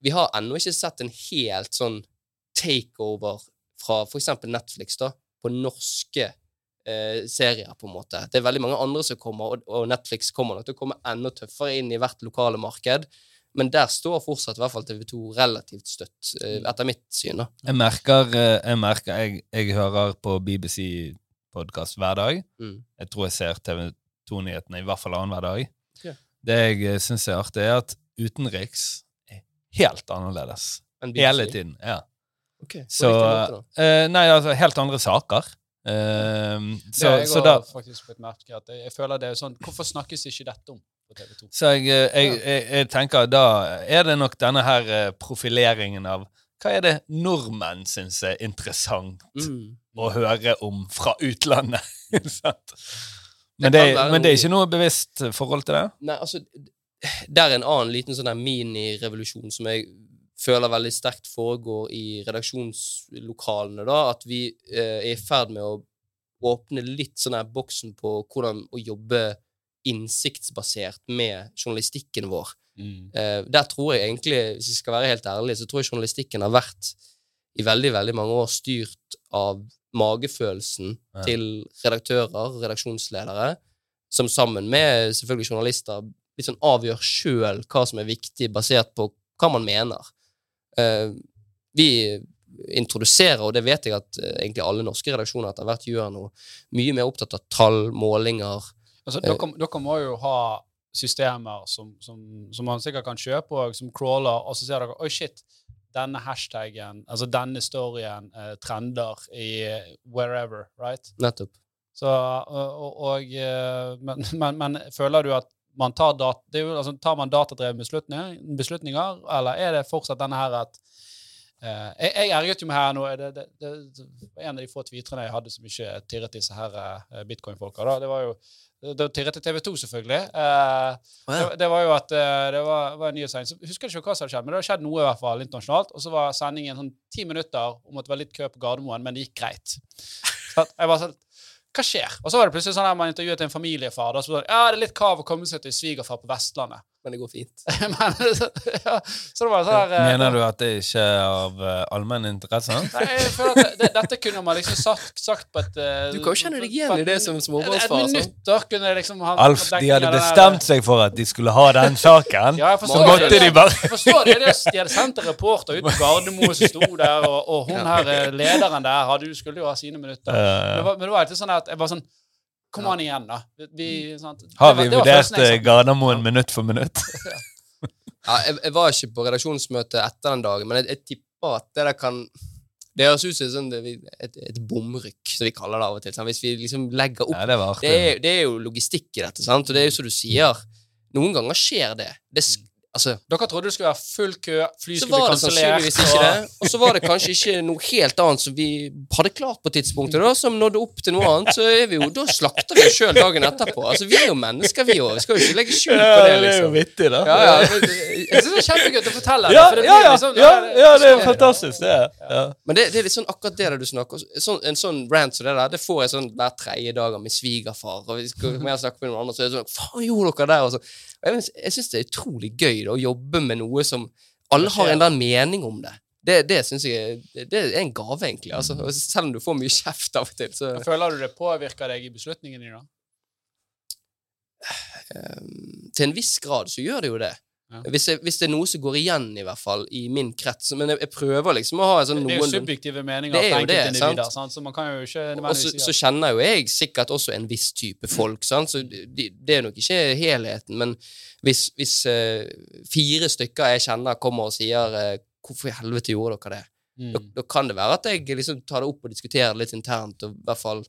vi har ennå ikke sett en helt sånn takeover fra eksempel Netflix da, på norske eh, serier, på en måte. Det er veldig mange andre som kommer, og, og Netflix kommer nok til å komme enda tøffere inn i hvert lokale marked. Men der står fortsatt i hvert fall TV2 relativt støtt, eh, etter mitt syn. da. Jeg merker, eh, jeg, merker jeg, jeg hører på BBC-podkast hver dag. Mm. Jeg tror jeg ser TV 2-nyhetene i hvert fall annenhver dag. Ja. Det jeg syns er artig, er at utenriks er helt annerledes. Hele tiden. ja. Okay. Så eh, Nei, altså helt andre saker. Ehm, så, jeg så da faktisk blitt merke at jeg, jeg føler det er sånn Hvorfor snakkes ikke dette om på TV 2? Så jeg, eh, jeg, jeg, jeg tenker da er det nok denne her eh, profileringen av hva er det nordmenn syns er interessant Mm. å høre om fra utlandet? [LAUGHS] Sant? Det men, det, kan men det er ikke noe bevisst forhold til det? Nei, altså Det er en annen liten sånn minirevolusjon som jeg føler veldig sterkt foregår i redaksjonslokalene. da, At vi eh, er i ferd med å åpne litt sånn her boksen på hvordan å jobbe innsiktsbasert med journalistikken vår. Mm. Eh, der tror jeg egentlig, hvis jeg skal være helt ærlig, så tror jeg journalistikken har vært i veldig, veldig mange år styrt av magefølelsen Ja. til redaktører, redaksjonsledere, som sammen med selvfølgelig journalister litt sånn avgjør sjøl hva som er viktig, basert på hva man mener. Eh, vi introduserer, og det vet jeg at eh, egentlig alle norske redaksjoner etter hvert gjør nå, mye mer opptatt av tall, målinger. Altså, Eh. dere, dere må jo ha systemer som, som, som man sikkert kan kjøpe, og som crawler, og så ser dere Oi, shit, denne hashtagen, altså denne storyen, eh, trender i wherever, right? Nettopp. Så, og, og, men, men, men føler du at man tar, dat, det jo, altså, tar man datadrevne beslutninger, beslutninger, eller er det fortsatt denne her at eh, jeg, jeg erget jo meg her nå. Det, det, det, en av de få tweeterne jeg hadde som ikke tirret disse her eh, bitcoin-folka. da, Det var jo da tirret TV 2, selvfølgelig. Eh, det, det var jo at eh, det var, var en nyhetssending. Så husker jeg ikke hva som hadde skjedd, men det hadde skjedd noe i hvert fall internasjonalt. Og så var sendingen sånn ti minutter om at det var litt kø på Gardermoen, men det gikk greit. [LAUGHS] Så jeg bare sånn hva skjer? Og så var det plutselig sånn at man intervjuet en familiefar. Da, så var det, ja, det er litt krav å komme seg til svigerfar på Vestlandet. Men det går fint. [LAUGHS] Men, ja, så det var sånn her eh, Mener du at det ikke er av uh, allmenn interesse? Nei, jeg føler at det, dette kunne man liksom sagt, sagt på et eh, Du kan jo kjenne deg igjen i det som småbarnsfar, Et altså. kunne liksom han, Alf, de hadde bestemt seg for at de skulle ha den saken. [LAUGHS] Ja, jeg så forstår måtte det. de bare Jeg forstår det. De hadde sendt en reporter ut på Gardermoen som sto der, og, og hun her, eh, lederen der, hadde, skulle jo ha sine minutter. Men det Eh, var, men det var alltid sånn at jeg var sånn Kom an igjen, da. Vi, sant? Har vi vurdert eh. Gardermoen minutt for minutt? [LAUGHS] Ja, jeg, jeg var ikke på redaksjonsmøte etter den dagen, men jeg, jeg tipper at det der kan Det høres ut som det, vi- et, et bomrykk, som vi kaller det av og til. Sant? Hvis vi liksom legger opp Ja, det det er, det er jo logistikk i dette, sant? og det er jo som du sier. Noen ganger skjer det. det altså, Dere trodde det skulle være full kø, fly så skulle bli det kansellert. det. Og så var det kanskje ikke noe helt annet som vi hadde klart på tidspunktet, da, som nådde opp til noe annet. Så er vi jo, da slakter vi oss sjøl dagen etterpå. Altså, Vi er jo mennesker, vi òg. Vi skal jo ikke legge skjul på det, liksom. vittig, da. Ja, ja, men, Jeg synes det er kjempegøy å fortelle det. Ja, for det ja, blir ja, liksom- ja, ja, det er fantastisk, det. Ja. Men det, det er litt sånn akkurat det der du snakker om. Sånn, en sånn rant som det der, det får jeg sånn hver tredje dag av min svigerfar. Og vi skal mer snakke med noen andre, så er det sånn Faen, gjorde dere der? Og, så. Jeg, jeg syns det er utrolig gøy da, å jobbe med noe som alle har en eller annen mening om det. Det, det syns jeg det, er en gave, egentlig. Altså. Selv om du får mye kjeft av og til, så Føler du det påvirker deg i beslutningene dine? um, Til en viss grad så gjør det jo det. Hvis, jeg, hvis det er noe som går igjen, i hvert fall, i min krets. Men jeg, jeg prøver liksom å ha en sånn noen Det er jo subjektive meninger Det er fra enkeltindivider, sant? så man kan jo ikke Og så, så kjenner jo jeg sikkert også en viss type folk, sant? så det, det er nok ikke helheten. Men hvis, hvis uh, fire stykker jeg kjenner, kommer og sier uh, 'Hvorfor i helvete gjorde dere det?' Da, mm. da kan det være at jeg liksom tar det opp og diskuterer det litt internt, og i hvert fall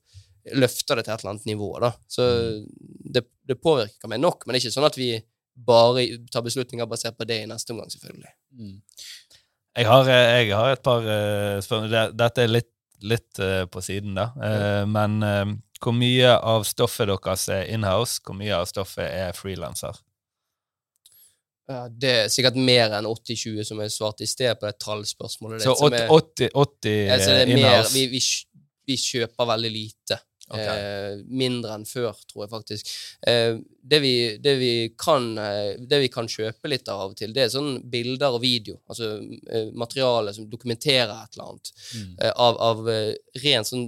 løfter det til et eller annet nivå. da. Så det, det påvirker meg nok, men det er ikke sånn at vi bare ta beslutninger basert på det i neste omgang, selvfølgelig. Mm. Jeg har, eh, jeg har et par uh, spørsmål. Dette er litt, litt uh, på siden, da. Eh, Men eh, hvor mye av stoffet deres er inhouse? Hvor mye av stoffet er frilanser? Ja, det er sikkert mer enn 80-20, som jeg svarte i sted på det tallspørsmålet. Så ditt, som 80, er- 80, 80 Altså, det mer, inhouse? vi, vi, vi kjøper veldig lite. Ok. Eh, mindre enn før, tror jeg faktisk. Eh, det, vi, det, vi kan, eh, det vi kan kjøpe litt av og til, det er sånn bilder og video. Altså eh, materiale som dokumenterer et eller annet. Mm. Eh, av av eh, rent sånn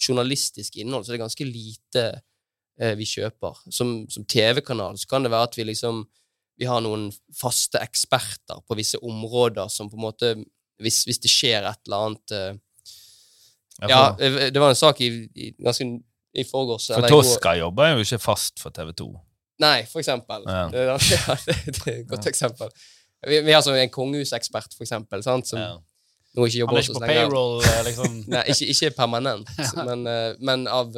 journalistisk innhold, så det er ganske lite vi kjøper. Som, som TV-kanal så kan det være at vi liksom vi har noen faste eksperter på visse områder som på en måte Hvis, hvis det skjer et eller annet Ja, eh, det var en sak i, i ganske i forgårs. for Tosca jobber jo ikke fast for TV 2. Nei, for eksempel. Ja. Det, [LAUGHS] ja, det, det er et godt eksempel. Vi, vi har sånn en kongehusekspert, for eksempel, sant, som Ja. nå ikke Han er ikke på payroll, eh, liksom. [LAUGHS] Nei, ikke, ikke permanent, [LAUGHS] men, eh, men av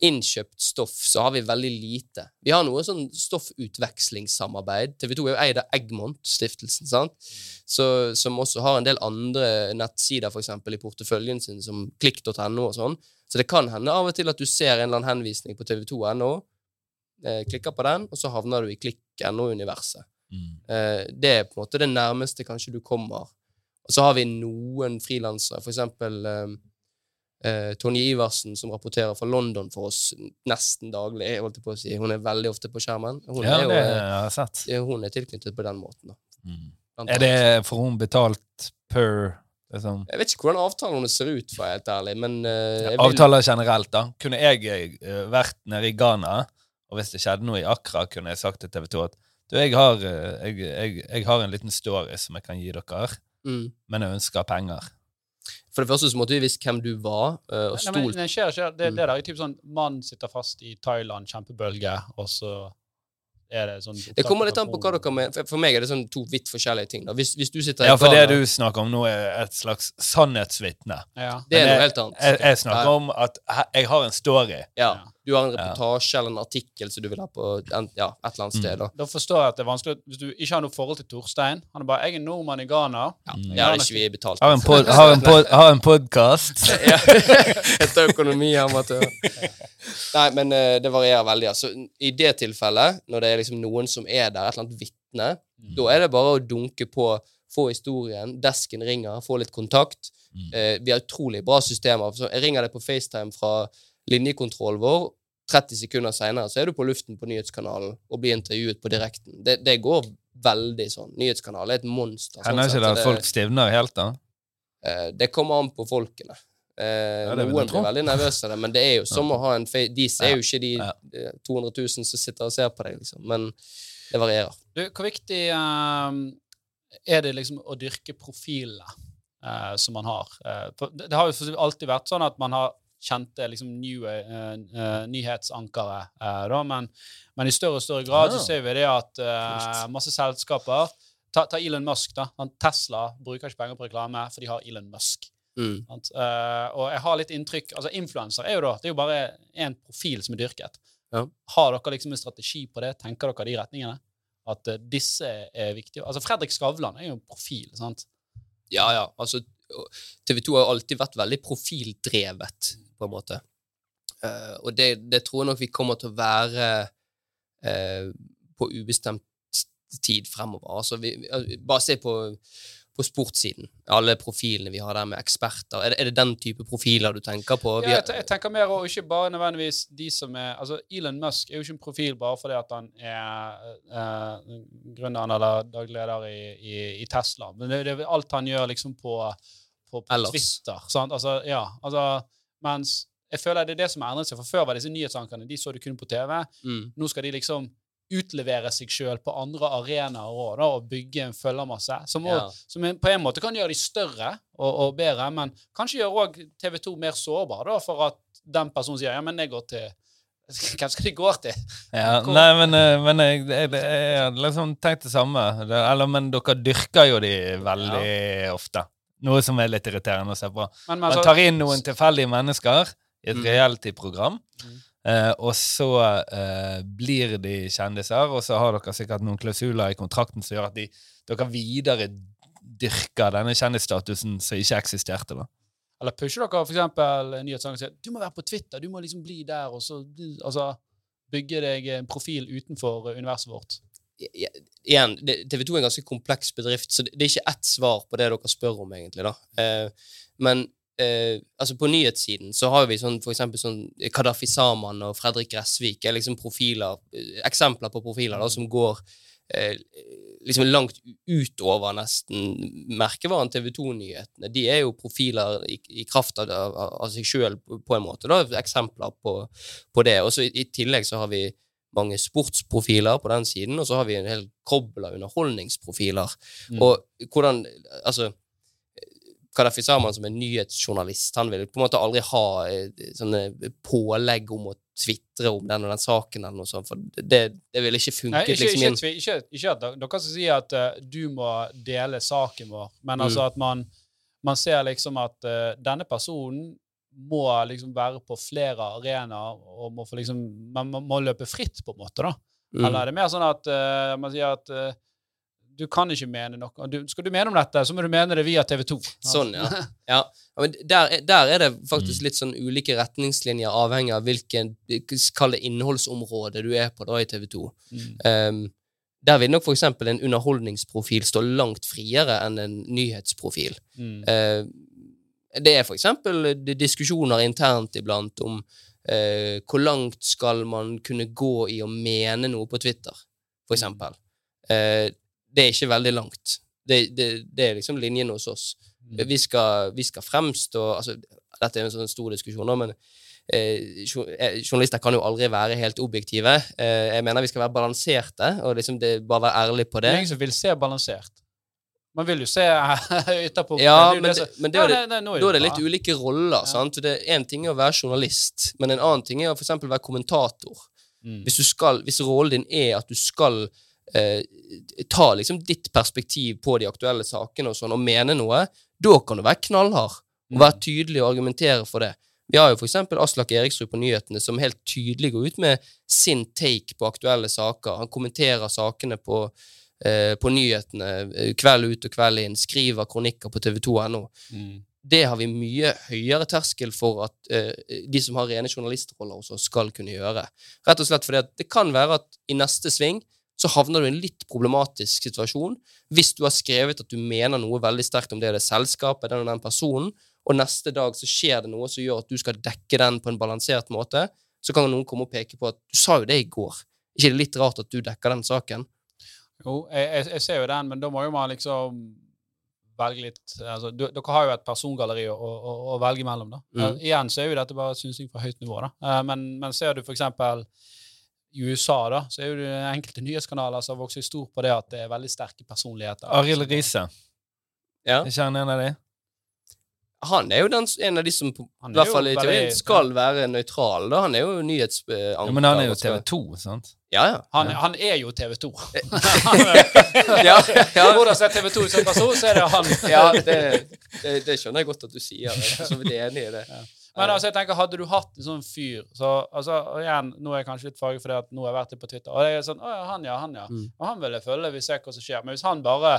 innkjøpt stoff så har vi veldig lite. Vi har noe sånn stoffutvekslingssamarbeid. TV 2 er jo eid av Egmont-stiftelsen, sant? Så, som også har en del andre nettsider for eksempel, i porteføljen sin, som klikk.no og sånn. Så det kan hende av og til at du ser en eller annen henvisning på tv2.no, eh, klikker på den, og så havner du i klikk.no-universet. Mm. Eh, det er på en måte det nærmeste kanskje du kommer. Og så har vi noen frilansere, for eksempel eh, eh, Tonje Iversen, som rapporterer fra London for oss nesten daglig. Jeg holdt på å si. Hun er veldig ofte på skjermen. Hun, Ja, er, jo, det eh, har jeg sett. hun er tilknyttet på den måten. Mm. Er det for hun betalt per liksom, Jeg vet ikke hvordan avtalene ser ut, for helt ærlig, men eh, vil, Avtaler generelt, da. Kunne jeg uh, vært nede i Ghana, og hvis det skjedde noe i Accra, kunne jeg sagt til TV 2 at du, jeg har, jeg, jeg, jeg har en liten story som jeg kan gi dere, mm. men jeg ønsker penger. For det første så måtte vi visst hvem du var, og og Nei, men stolt skjer, skjer. Det, Mm. det der er typ sånn Mannen sitter fast i Thailand, kjempebølge, og så er det sånn Det kommer litt an på hva dere mener. For- meg er det sånn to vidt forskjellige ting. Da. Hvis, hvis du sitter Ja, for det du snakker om nå, er et slags sannhetsvitne. Ja. Det er noe helt annet. Jeg, jeg snakker Ja. om at jeg har en story. Ja. Du har en reportasje eller en artikkel som du vil ha på en, ja, et eller annet Mm. sted. Da. Da forstår jeg at det er vanskelig Hvis du ikke har noe forhold til Torstein Han er bare 'Jeg er nordmann i Ghana'. Ja, Mm. det hadde ikke vi betalt. Har en, pod, har en, pod, har en podkast. [LAUGHS] ja. [LAUGHS] Etter økonomiamatør. [LAUGHS] Nei, men uh, det varierer veldig. Altså, I det tilfellet, når det er liksom noen som er der, et eller annet vitne, Mm. da er det bare å dunke på, få historien, desken ringer, få litt kontakt. Mm. Uh, vi har utrolig bra systemer. Så jeg ringer deg på FaceTime fra linjekontrollen vår. 30 sekunder seinere så er du på luften på nyhetskanalen og blir intervjuet på direkten. Det, det går veldig sånn. Nyhetskanalen er et monster. Hender sånn ikke det at folk stivner helt, da? Eh, det kommer an på folkene. Eh, Ja, noen blir veldig nervøse av det, men det er jo som å ha en face De ser Ja. jo ikke de Ja. eh, 200 000 som sitter og ser på deg, liksom. Men det varierer. Du, hvor viktig uh, er det liksom å dyrke profilene uh, som man har? Uh, for det, det har jo alltid vært sånn at man har kjente liksom new, eh, eh, nyhetsankere, eh, da, men, men i større og større grad så ser vi det at eh, masse selskaper Ta, ta Elon Musk, da. Han, Tesla bruker ikke penger på reklame, for de har Elon Musk. Mm. Eh, og jeg har litt inntrykk altså Influenser er jo da, det er jo bare en profil som er dyrket. Ja. Har dere liksom en strategi på det? Tenker dere de retningene? At uh, disse er viktige? Altså Fredrik Skavlan er jo en profil, sant? Ja, ja. Altså, TV 2 har alltid vært veldig profildrevet, på en måte. Uh, og det, det tror jeg nok vi kommer til å være på ubestemt tid fremover. Altså, vi, vi- bare se på, på sportssiden. Alle profilene vi har der med eksperter. Er det, er det den type profiler du tenker på? Ja, jeg, jeg tenker mer og ikke bare nødvendigvis de som er Altså, Elon Musk er jo ikke en profil bare fordi at han er eh, gründeren eller daglig leder i, i, i Tesla. Men det, det er alt han gjør liksom på, på, på Twitter. Sant? Altså, ja, altså, mens jeg føler det er det som har endret seg. For før var disse nyhetsankerne de så du kun på TV. mm. Nå skal de liksom utlevere seg sjøl på andre arenaer da, og bygge en følgermasse. Som, Ja. som på en måte kan gjøre de større og, og bedre, men kanskje gjøre òg TV 2 mer sårbar, da, for at den personen sier ja, men jeg går til [LAUGHS] Hvem skal de gå til? Ja, Hvor- nei, men, eh, men jeg, jeg, liksom tenkt det samme. Det, eller, men dere dyrker jo de veldig ofte. Noe som er litt irriterende å se på. Men, men, Man altså, tar inn noen tilfeldige mennesker i et Mm. reality-program, Mm. Eh, og så eh, blir de kjendiser, og så har dere sikkert noen klausuler i kontrakten som gjør at de, dere videre dyrker denne kjendisstatusen som ikke eksisterte. da. eller pusher dere for eksempel en nyhetssang og sier du må være på Twitter, du må liksom bli der, og så altså, bygge deg en profil utenfor universet vårt. I- Igjen, TV 2 er en ganske kompleks bedrift, så det det er ikke ett svar på det dere spør om, egentlig. da. Eh, men eh, altså på nyhetssiden så har vi sånn, for eksempel sånn Kadafi Saman og Fredrik Gressvik er liksom profiler, eh, eksempler på profiler da, som går eh, liksom langt utover nesten merkevaren TV 2-nyhetene. De er jo profiler i, i kraft av, av, av seg sjøl, på, på en måte. da, Eksempler på, på det. Og så i, i tillegg så har vi mange sportsprofiler på den siden, og så har vi en hel kobbel av underholdningsprofiler. Mm. Og hvordan Altså Kadafi Saman som en nyhetsjournalist, han vil på en måte aldri ha eh, sånne pålegg om å tvitre om den og den saken eller noe sånt, for det, det ville ikke Nei, ikke, liksom, ikke, tvi- ikke, ikke at dere- skal si at uh, du må dele saken vår, men altså Mm. at man, man ser liksom at uh, denne personen må liksom være på flere arenaer og må få liksom, man må, løpe fritt, på en måte. da. Mm. Eller er det mer sånn at uh, man sier at du kan ikke mene noe du, Skal du mene om dette, så må du mene det via TV 2. Sånn, ja. [LAUGHS] Ja, ja, men der, er- der er det Mm. faktisk litt sånn ulike retningslinjer, avhengig av hvilken kall det innholdsområde du er på da i TV 2. Mm. Um, der vil nok eksempel en underholdningsprofil stå langt friere enn en nyhetsprofil. Mm. Uh, det er eksempel diskusjoner internt iblant om uh, hvor langt skal man kunne gå i å mene noe på Twitter, for eksempel. Det er ikke veldig langt. Det, det, det er liksom linjen hos oss. Mm. Vi, skal, vi skal fremstå altså, Dette er en sånn stor diskusjon, nå, men eh, eh, journalister kan jo aldri være helt objektive. Eh, jeg mener vi skal være balanserte, og liksom det, bare være ærlig på Det det. er ingen som vil se balansert. Man vil jo se [LAUGHS] ytterpunktet. Ja, men, det men da er det, Ja, nei, nei, nå Da er det bra. litt ulike roller. sant? Det Én ting er å være journalist, men en annen ting er å for være kommentator. Mm. Hvis, du skal, hvis rollen din er at du skal eh, ta liksom ditt perspektiv på de aktuelle sakene og sånn, og mene noe, da kan du være knallhard og Mm. være tydelig og argumentere for det. Vi har jo eksempel Aslak Eriksrud på nyhetene som helt tydelig går ut med sin take på aktuelle saker. Han kommenterer sakene på, eh, på nyhetene eh, kveld ut og kveld inn, skriver kronikker på tv2.no Mm. det har vi mye høyere terskel for at eh, de som har rene journalistroller hos oss, skal kunne gjøre. Rett og slett fordi at det kan være at i neste sving så havner du i en litt problematisk situasjon hvis du har skrevet at du mener noe veldig sterkt om det, det selskapet, den og den personen, og neste dag så skjer det noe som gjør at du skal dekke den på en balansert måte, så kan noen komme og peke på at du sa jo det i går. ikke det litt rart at du dekker den saken? Jo, jeg, jeg, ser jo den, men da må jo man liksom velge litt altså, du, Dere har jo et persongalleri å, å, å velge mellom. da. Mm. Uh, igjen så er jo dette bare synsing fra høyt nivå. da. Uh, men, men ser du for eksempel i USA, da, så er jo det enkelte nyhetskanaler som har vokst stor på det at det er veldig sterke personligheter. Arild Riise. Ja. Er ikke han en av de? Han er jo den, en av de som i er hvert fall i veldig- teorien skal være nøytral. da. Han er jo nyhetsanker. Ja, men han er jo TV 2, sant? Ja, ja. Han, han er jo TV 2. [LAUGHS] [LAUGHS] ja, ja. Hvordan ser TV 2 som person, så er det han. ja det, det, det skjønner jeg godt at du sier. [LAUGHS] Jeg er så vidt enig i det. Men altså, jeg tenker, hadde du hatt en sånn fyr så, altså, igjen, Nå er jeg kanskje litt farget fordi at nå har jeg vært litt på Twitter. Og det er sånn, å ja, han ja, han ja. Mm. Og han vil jeg følge, vi ser hva som skjer. Men hvis han bare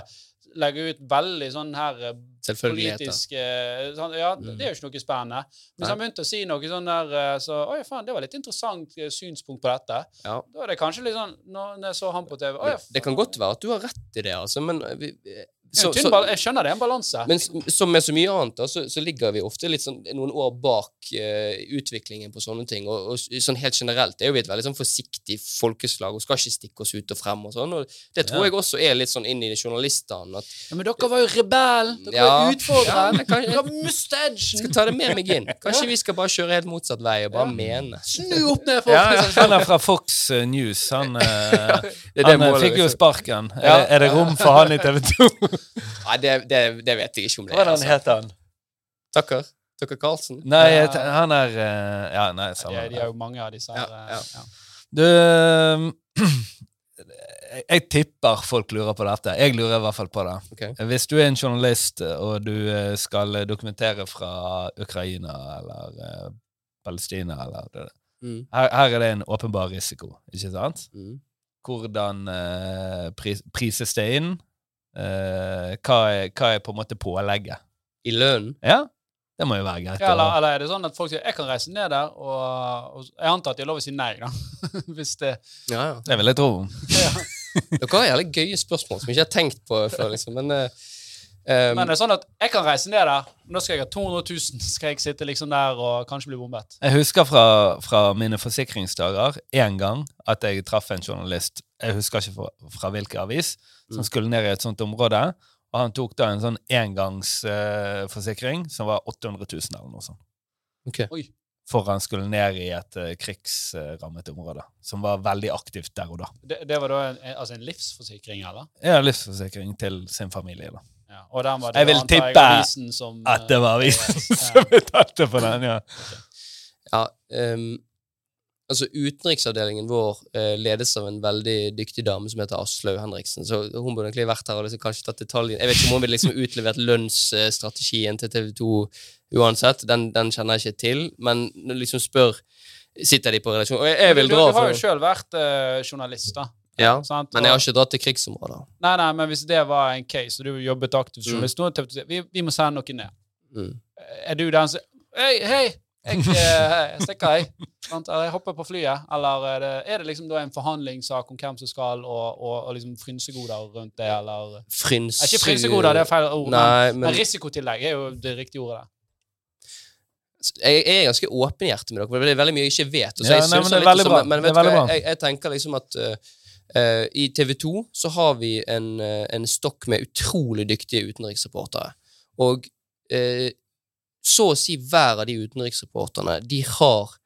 legger ut veldig sånn her politiske politisk eh, sånn, Ja, Mm. det er jo ikke noe spennende. Hvis han begynte å si noe sånn der så, så ja, faen, det var litt interessant eh, synspunkt på dette. Ja. Da er det kanskje litt sånn Når jeg så han på TV Oi, Det kan godt være at du har rett i det, altså, men vi, Det så, så, jeg skjønner det er en balanse. men som med så mye annet, da, så, så ligger vi ofte litt sånn noen år bak uh, utviklingen på sånne ting. Og, og sånn helt generelt er jo vi et veldig sånn forsiktig folkeslag og skal ikke stikke oss ut og frem og sånn. Og det tror Ja. jeg også er litt sånn inn i journalistene. At Ja, men dere var jo rebell! Dere Ja. var utfordreren. Ja, dere var mustachen. skal ta det med meg inn. [LAUGHS] Kanskje vi skal bare kjøre helt motsatt vei og bare mene. Snu opp ned for Ja, ja, han er fra Fox eh, News. Han, eh, [LAUGHS] Det det han målet, fikk jo liksom. sparken. Er, er det rom for han i [LAUGHS] TV 2? [LAUGHS] Nei, det, det, det vet jeg ikke om det Hva er. han Altså. heter han? Tucker? Tucker Carlsen? Nei, jeg han er eh, Ja, nei, samme. er- de er jo mange av disse her. Ja, eh, ja. ja. Du eh, jeg- [CLEARS THROAT] Jeg tipper folk lurer på dette. Jeg lurer i hvert fall på det. Okay. Hvis du er en journalist og du skal dokumentere fra Ukraina eller Palestina eller det, Mm. her, her er det en åpenbar risiko, ikke sant? Mm. Hvordan eh, pris, prises det inn? Eh, hva, er, hva er på en måte pålegget? I lønnen? Ja, det må jo være greit. Ja, eller, eller er det sånn at folk sier jeg kan reise ned der, og, og jeg antar at de har lov å si nei, da. [LAUGHS] Hvis det Ja, ja. Det vil jeg tro. Dere har jævlig gøye spørsmål som jeg ikke har tenkt på før, liksom. Men, uh, eh, Men det er sånn at jeg kan reise ned der, men da skal jeg ha 200 000. Skal jeg sitte liksom der og kanskje bli bombet. Jeg husker fra, fra mine forsikringsdager én gang at jeg traff en journalist, jeg husker ikke fra, fra hvilken avis, som Mm. skulle ned i et sånt område. Og han tok da en sånn engangsforsikring som var 800 000 eller noe sånt. ok. Oi. For han skulle ned i et uh, krigsrammet område, som var veldig aktivt der og da. Det, det var da en, en- altså en livsforsikring, eller? Ja, livsforsikring til sin familie, da. Ja. Og den var det Jeg vil tippe som, At det var avisen [LAUGHS] eh, som betalte for den, ja. Ja, ehm, altså Utenriksavdelingen vår eh, ledes av en veldig dyktig dame som heter Aslaug Henriksen. Så hun burde egentlig vært her og liksom kanskje tatt detaljen. Jeg vet ikke om hun ville liksom utlevert lønnsstrategien til TV 2 uansett. Den, den kjenner jeg ikke til. Men liksom spør Sitter de på redaksjon? Og jeg, jeg vil du, dra du har jo sjøl vært eh, journalist, da. Ja, Sant? men jeg har ikke dratt til krigsområder. Nei, nei, men hvis det var en case, og du jobbet aktivt som Mm. journalist, nå det TV2 sier, vi, vi må sende noen ned. Mm. Er du den som Hei, hei! Jeg, eh, stikker, jeg. Jeg hopper på flyet. Eller er det, er det liksom en forhandlingssak om hvem som skal, og, og, og liksom frynsegoder rundt det, eller Frynse... Er Ikke frynsegoder, det er feil ord. Nei, men, men risikotillegg er jo det riktige ordet. jeg, jeg er ganske åpenhjertig med dere, for det er veldig mye jeg ikke vet. Ja, jeg nei, men det er veldig sånn- bra. Som, men vet du jeg, jeg tenker liksom at uh, uh, i TV 2 så har vi en, uh, en stokk med utrolig dyktige utenriksreportere. Og eh, så å si hver av de utenriksreporterne, de har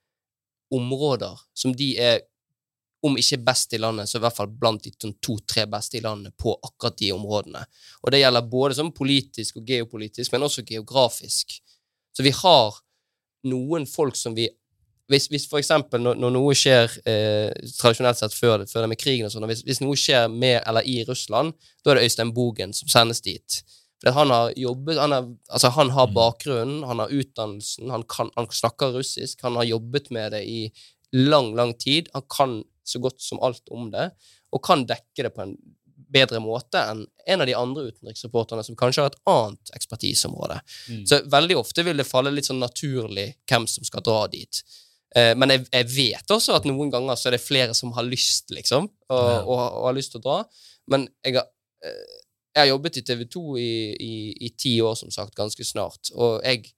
områder som de er om ikke best i landet, så i hvert fall blant de sånn to-tre beste i landet på akkurat de områdene. Og det gjelder både sånn politisk og geopolitisk, men også geografisk. Så vi har noen folk som vi Hvis, hvis eksempel når, når noe skjer eh, tradisjonelt sett før, før det med krigen og sånn, hvis, hvis noe skjer med eller i Russland, da er det Øystein Bogen som sendes dit. Han har jobbet, han, er, altså han har bakgrunnen, han har utdannelsen, han, kan, han snakker russisk, han har jobbet med det i lang, lang tid. Han kan så godt som alt om det, og kan dekke det på en bedre måte enn en av de andre utenriksreporterne som kanskje har et annet ekspertiseområde. Mm. Så veldig ofte vil det falle litt sånn naturlig hvem som skal dra dit. Eh, men jeg, jeg vet også at noen ganger så er det flere som har lyst, liksom, og, og, og har lyst til å dra. Men jeg har, eh, jeg har jobbet i TV 2 i, i, i ti år, som sagt, ganske snart, og jeg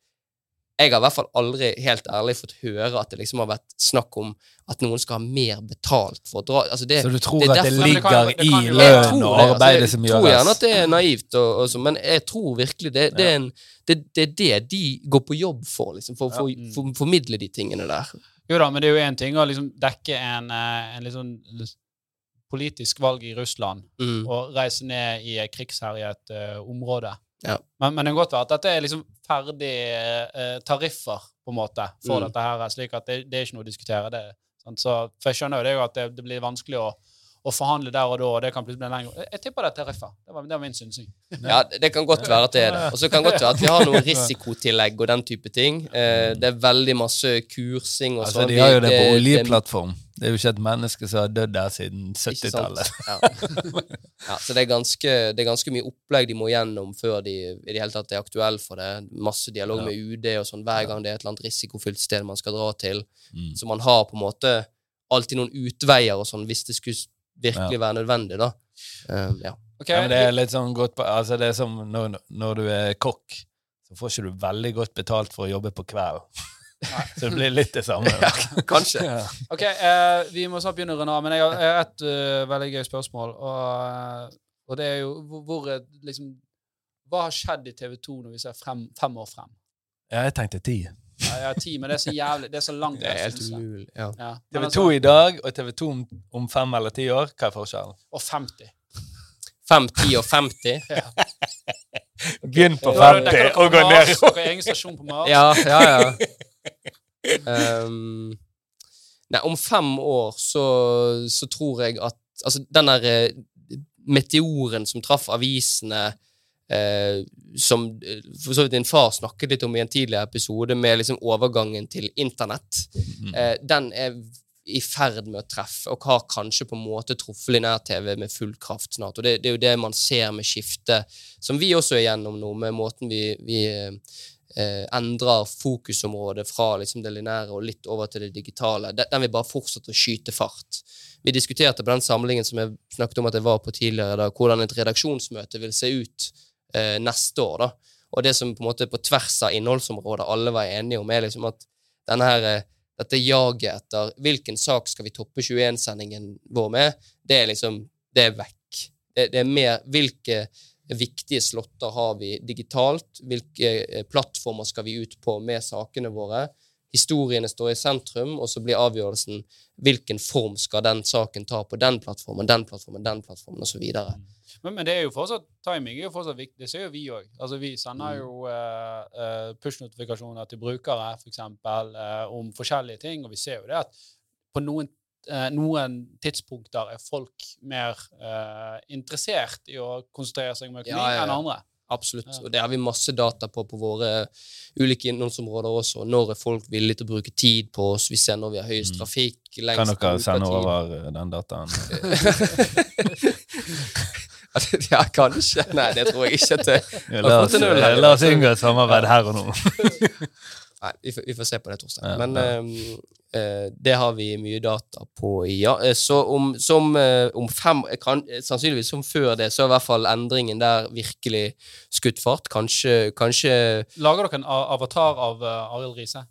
jeg har i hvert fall aldri helt ærlig fått høre at det liksom har vært snakk om at noen skal ha mer betalt for å dra. Altså det, Så du tror det at det derfor- det kan ligger i lønn og det, altså, arbeidet som Jeg tror gjerne at det er naivt, og, og så, men jeg tror virkelig det, det, er en, det, det er det de går på jobb for, liksom, for å Ja. for, Mm. for, formidle de tingene der. Jo da, men det er jo én ting å liksom dekke en, eh, en sånn politisk valg i Russland Mm. og reise ned i et krigsherjet uh, område. Ja. Men, men det kan godt være at dette er liksom ferdige uh, tariffer, på en måte, for Mm. dette her, slik at det, det er ikke noe å diskutere. det. Sant? Så, for jeg skjønner jo det jo at det, det blir vanskelig å, å forhandle der og da, og det kan plutselig bli lenger. Jeg, jeg tipper det er tariffer. Det var, det var min synsing. Ja, det kan godt være at det er det. Og så kan det godt være at vi har noen risikotillegg og den type ting. Eh, det er veldig masse kursing og Altså, sånn. de har jo det på det- oljeplattform. Det er jo ikke et menneske som har dødd der siden 70-tallet. Ja. ja, så det er, ganske, det er ganske mye opplegg de må gjennom før de i det hele tatt er aktuelle for det. Masse dialog Ja. med UD og sånn hver gang det er et eller annet risikofylt sted man skal dra til. Mm. Så man har på en måte alltid noen utveier og sånn hvis det skulle virkelig være nødvendig, da. Um, ja. Okay. Ja, men det er litt sånn godt på, altså det er som når, når du er kokk, så får ikke du veldig godt betalt for å jobbe på kvelden. [LAUGHS] så det blir litt det samme. ja, Kanskje. Ja. Ok, eh, Vi må snart begynne å runde av, men jeg har et uh, veldig gøy spørsmål. Og, eh, og det er jo hvor, hvor liksom, Hva har skjedd i TV 2 når vi ser frem, fem år frem? ja, jeg tenkte ti. Ja, ti, men det er så jævlig, det er så langt. Det er helt umulig. Ja. Ja. TV2 altså- i dag og TV2 om, om fem eller ti år, hva er forskjellen? Og 50. 5, 10 og 50. [LAUGHS] Begynn på Da er det- 50 og gå ned. Mars, Dere har egen stasjon på Mars. Ja, ja, ja. Ehm, nei, om fem år så, så tror jeg at Altså, den der eh, meteoren som traff avisene eh, som eh, for så vidt din far snakket litt om i en tidligere episode, med liksom overgangen til internett, Mm. eh, den er i ferd med å treffe, og har kanskje på en måte truffet linær-TV med full kraft snart. Og det, det er jo det man ser med skiftet, som vi også er gjennom nå, med måten vi, vi eh, endrer fokusområdet fra liksom det linære og litt over til det digitale. Den, vil bare fortsette å skyte fart. Vi diskuterte på den samlingen som jeg snakket om at jeg var på tidligere, da, hvordan et redaksjonsmøte vil se ut eh, neste år. da. Og det som på en måte på tvers av innholdsområdet alle var enige om, er liksom at denne her, eh, dette jaget etter hvilken sak skal vi toppe 21-sendingen vår med, det er liksom det er vekk. Det, det er mer hvilke viktige slotter har vi digitalt, hvilke eh, plattformer skal vi ut på med sakene våre. Historiene står i sentrum, og så blir avgjørelsen hvilken form skal den saken ta på den plattformen, den plattformen, den plattformen, osv. Men, men det er jo fortsatt, timing er jo fortsatt viktig. Det ser jo vi òg. Altså, vi sender Mm. jo eh, push-notifikasjoner til brukere for eksempel, uh, om forskjellige ting, og vi ser jo det at på noen, noen tidspunkter er folk mer eh, interessert i å konsentrere seg om økonomi Ja, ja, ja. enn andre. Absolutt. Og det har vi masse data på på våre ulike innholdsområder også. Når er folk villige til å bruke tid på oss? Vi ser når vi har høyest trafikk, trafikk. Kan lengst dere bruk av sende over eh, den dataen? [LAUGHS] ja, kanskje. Nei, det tror jeg ikke. Til. [LAUGHS] Ja, la, oss, la oss inngå et samarbeid her og nå. [LAUGHS] Nei, vi får, vi får se på det, Torstein. Ja, Men ja. Eh, det har vi mye data på, ja. Eh, Så om, som, eh, om fem kan, Sannsynligvis som før det, så er i hvert fall endringen der virkelig skutt fart. Kanskje, kanskje Lager dere en avatar av Arild Riise?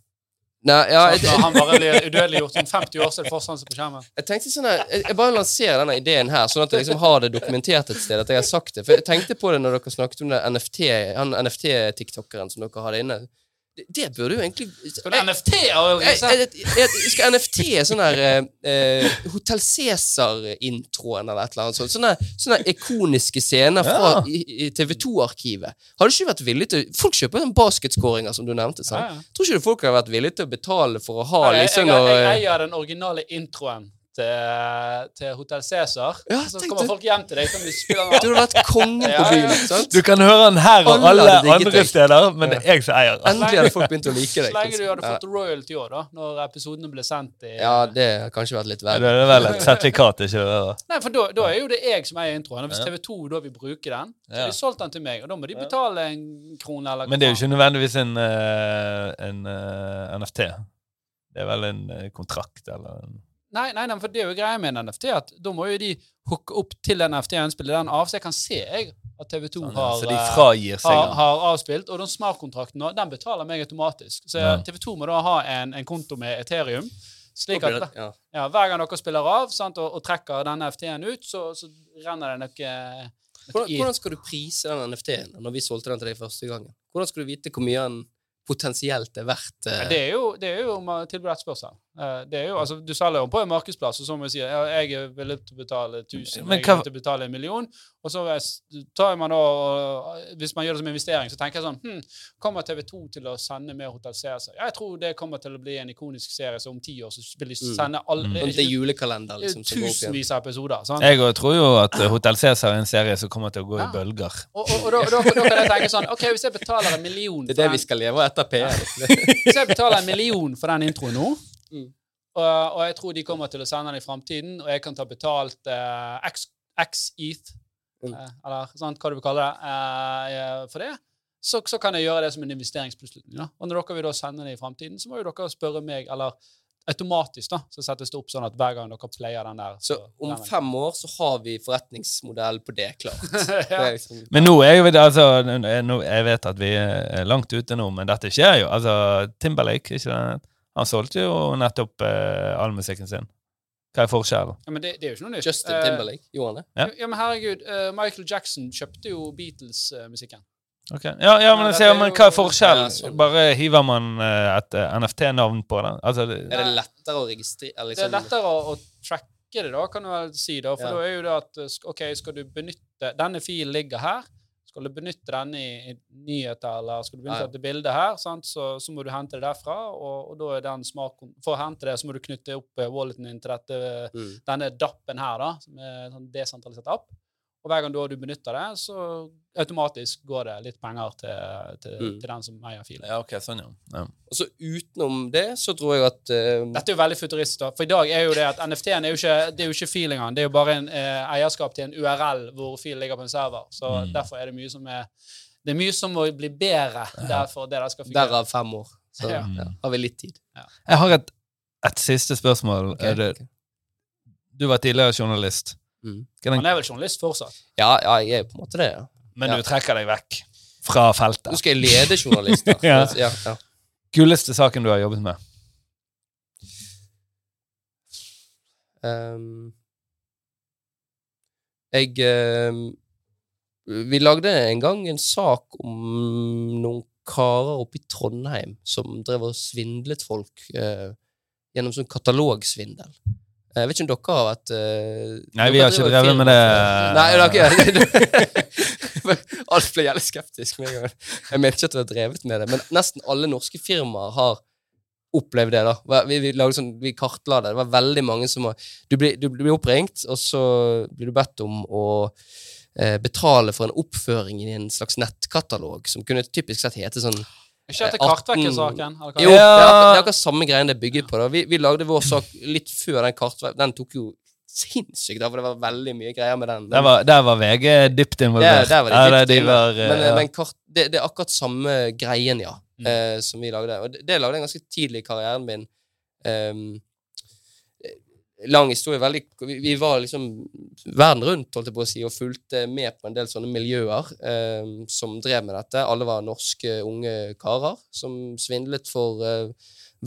Nei, ja, Sånn jeg, at han bare blir udødeliggjort om 50 år, så er det fortsatt på skjermen. Jeg tenkte sånn her, jeg, jeg bare lanserer denne ideen her, sånn at jeg liksom har det dokumentert et sted. At jeg har sagt det. For jeg tenkte på det når dere snakket om det NFT, han NFT-tiktokeren som dere hadde inne. Det, burde jo egentlig Skal du NFT jeg, jeg, jeg, jeg, skal NFT sånn der eh, eh, Hotell Cæsar-introen eller et eller annet sånt. Sånne, sånne ikoniske scener fra Ja. i, i TV2-arkivet. Har du ikke vært villig til Folk kjøper sånn basketskåringer, som du nevnte. sant? Ja. Tror ikke du folk har vært villige til å betale for å ha jeg, jeg, liksom jeg, noe jeg eier den originale introen til, til Hotell Cæsar. Ja, så kommer folk hjem til deg, kan du spille den Du av. hadde vært kongen på byen. sant? Du kan høre den her og Alle alle andre steder, men det er jeg som eier den. Endelig hadde folk begynt å like deg. Så lenge du hadde fått royalty òg, da, når episodene ble sendt i Ja, det har kanskje vært litt Ja. Det er vel et sertifikat, ikke det? da? Nei, for da, da er jo det jeg som eier introen. Og hvis TV2 da vil bruke den, så har de solgt den til meg, og da må de betale en krone eller Men det er jo ikke nødvendigvis en, en, en en NFT. Det er vel en eh, kontrakt, eller en Nei, nei, nei, for det er jo greia med en NFT, at da må jo de hooke opp til den NFT-en, spille den av, så jeg kan se jeg at TV2 sånn, har, Så de eh, seg har, har avspilt, og den smart-kontrakten den betaler meg automatisk. Så Ja. TV2 må da ha en, en konto med Ethereum, slik at Ja. ja, hver gang dere spiller av sant, og, og trekker denne NFT-en ut, så, så renner det noe, noe Hvordan, hvordan skal du prise den NFT-en når vi solgte den til deg første gangen? Hvordan skal du vite hvor mye den potensielt er verdt? eh? Det er jo, det er jo om spørsmål. Det er jo, altså, du selger jo på en markedsplass, og så må jeg si ja, jeg er villig til å betale 1000, Men jeg er villig til å betale en million. Og så tar man da, hvis man gjør det som investering, så tenker jeg sånn hm, Kommer TV2 til å sende mer Hotell Cæsar? Jeg tror det kommer til å bli en ikonisk serie, så om ti år så vil de Mm. sende alle Mm. Det er julekalender, er liksom. Som tusenvis av episoder. Sant? Jeg tror jo at eh, Hotell Cæsar er en serie som kommer til å gå Ja. i bølger. Og, og, og da, da, da kan jeg tenke sånn OK, hvis jeg betaler en million Det er det vi skal leve etter PR. [LAUGHS] hvis jeg betaler en million for den introen nå, Mm. og, og jeg tror de kommer til å sende den i framtiden, og jeg kan ta betalt eh, X, X-ETH, Mm. eh, eller sant, hva du vil kalle det, eh, for det, så, så kan jeg gjøre det som en investeringsbeslutning. Da. Og når dere vil da sende det i framtiden, så må jo dere spørre meg, eller automatisk da, så settes det opp sånn at hver gang dere player den der Så om den fem år så har vi forretningsmodell på det klart. [LAUGHS] Ja. det liksom, Men nå er jo vi altså, nå, Jeg vet at vi er langt ute nå, men dette skjer jo. Altså, Timberlake, ikke det? Han solgte jo nettopp eh, all musikken sin. Hva er forskjellen? ja, men det, det er jo ikke noe nytt. Justin Timberlake Timberlake, gjorde han det? Ja. Ja, men herregud, uh, Michael Jackson kjøpte jo Beatles-musikken. Ok. Ja, ja, men, Nei, jeg dette sier, er men jo- hva er forskjellen? Ja, sånn. Bare hiver man eh, et eh, NFT-navn på det? Altså, det, Er det lettere å registrere liksom? Det er liksom, lettere å, å tracke det, da, kan du vel si. da, For Ja. da er jo det at eh, OK, skal du benytte Denne filen ligger her. Skal du benytte denne i, i nyheter, eller skal du benytte dette bildet her, sant? Så, så må du hente det derfra. Og, og da er den smart For å hente det, så må du knytte opp walleten din til dette, mm. denne DAP-en her, da, som er en sånn desentralisert app. Og hver gang da du benytter det, så automatisk går det litt penger til, til, Mm. til den som eier filen. ja, ok, sånn, ja. ja. Og så utenom det, så tror jeg at uh, Dette er jo veldig futuristisk. da. For i dag er jo det at NFT-en er jo ikke, det er jo ikke fil engang. Det er jo bare en uh, eierskap til en URL hvor filen ligger på en server. Så Mm. derfor er det mye som er Det er mye som må bli bedre derfor det der skal fungere. Derav fem år. Så Ja. ja, har vi litt tid. Jeg har et, et siste spørsmål. Okay, Er det, ok. du var tidligere journalist. Mm. Han er vel journalist fortsatt? Ja, ja, jeg er på en måte det. ja. men Ja. du trekker deg vekk fra feltet? Nå skal jeg lede journalister. [LAUGHS] Ja. ja, ja. Gulleste saken du har jobbet med? Um, jeg um, Vi lagde en gang en sak om noen karer oppe i Trondheim som drev og svindlet folk uh, gjennom sånn katalogsvindel. Eh, Jeg vet ikke om dere har vært uh, Nei, vi har ikke drevet med det. Nei, dere [LAUGHS] Alt ble jævlig skeptisk med en gang. Jeg mente ikke at vi har drevet med det, men nesten alle norske firmaer har opplevd det. da. Vi, vi, sånn, vi kartla det. Det var veldig mange som har Du blir, du blir oppringt, og så blir du bedt om å eh, betale for en oppføring i en slags nettkatalog, som kunne typisk sett hete sånn Ikke etter Eh, 18 Kartvekker-saken? Jo, Ja. det er akkurat, det er akkurat samme greien det er bygget på. da. Vi, vi lagde vår sak litt før den kartverket. Den tok jo sinnssykt av, for det var veldig mye greier med den. Der var, der var VG dypt involvert. Der, der var de Ja, dypt de eh, men, men kart, det, det er akkurat samme greien, ja, Mm. eh, som vi lagde. Og det, det lagde jeg ganske tidlig i karrieren min. Ehm, lang historie. veldig, vi, var liksom verden rundt holdt jeg på å si, og fulgte med på en del sånne miljøer eh, som drev med dette. Alle var norske unge karer som svindlet for eh,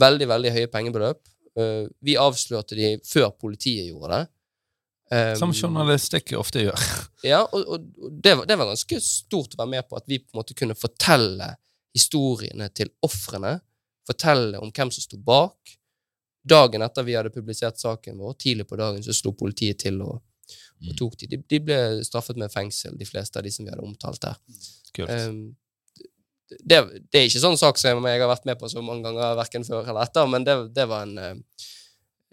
veldig, veldig høye pengebeløp. Eh, vi avslørte de før politiet gjorde det. Ehm, Som journalistikk ofte gjør. [LAUGHS] ja, og og det, var, det var ganske stort å være med på at vi på en måte kunne fortelle historiene til ofrene. Fortelle om hvem som sto bak. Dagen etter vi hadde publisert saken vår, tidlig på dagen, så slo politiet til og, og tok de. de. De ble straffet med fengsel, de fleste av de som vi hadde omtalt. Kult. Um, det, det er ikke sånn sak som jeg har vært med på så mange ganger, verken før eller etter, men det, det var en eh,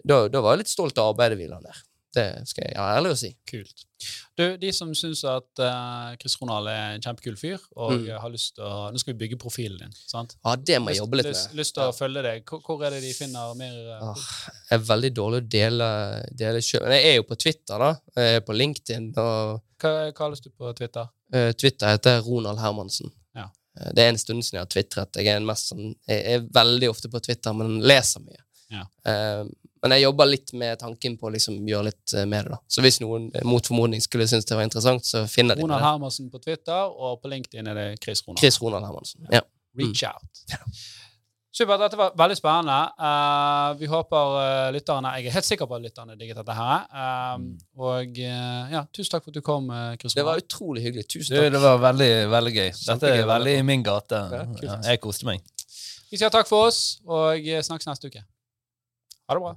da, da var jeg litt stolt av arbeidet vi la ned. Det skal jeg være ærlig å si. Kult. Du, de som syns at uh, Chris Ronald er en kjempekul fyr, og Mm. har lyst til å Nå skal vi bygge profilen din, sant? Ja, det må jeg jobbe litt med. lyst til å Ja. følge deg. Hvor, hvor er det de finner mer uh, Ah, jeg er veldig dårlig å dele, dele sjøl. Men jeg er jo på Twitter, da. Jeg er på LinkedIn, og Hva kalles du på Twitter? Uh, Twitter heter Ronald Hermansen. Ja. Det er en stund siden jeg har tvitret. Jeg er, en mest sånn, jeg er veldig ofte på Twitter, men leser mye. Ja. Men jeg jobber litt med tanken på å liksom gjøre litt eh, med det. da. Så hvis noen eh, mot formodning skulle synes det var interessant, så finner de Ronald. Hermansen på Twitter, og på LinkedIn er det Chris Ronald. Chris Ronald Hermansen. Ja. Reach out. Supert. Dette var veldig spennende. Uh, vi håper uh, lytterne Jeg er helt sikker på at lytterne digget dette her. Um, og uh, ja, tusen takk for at du kom, Chris Det var utrolig hyggelig. Tusen Du, takk. det var veldig, veldig gøy. Dette er veldig i min gate. Ja. Ja, jeg koste meg. Vi sier takk for oss, og snakkes neste uke. Ha det bra.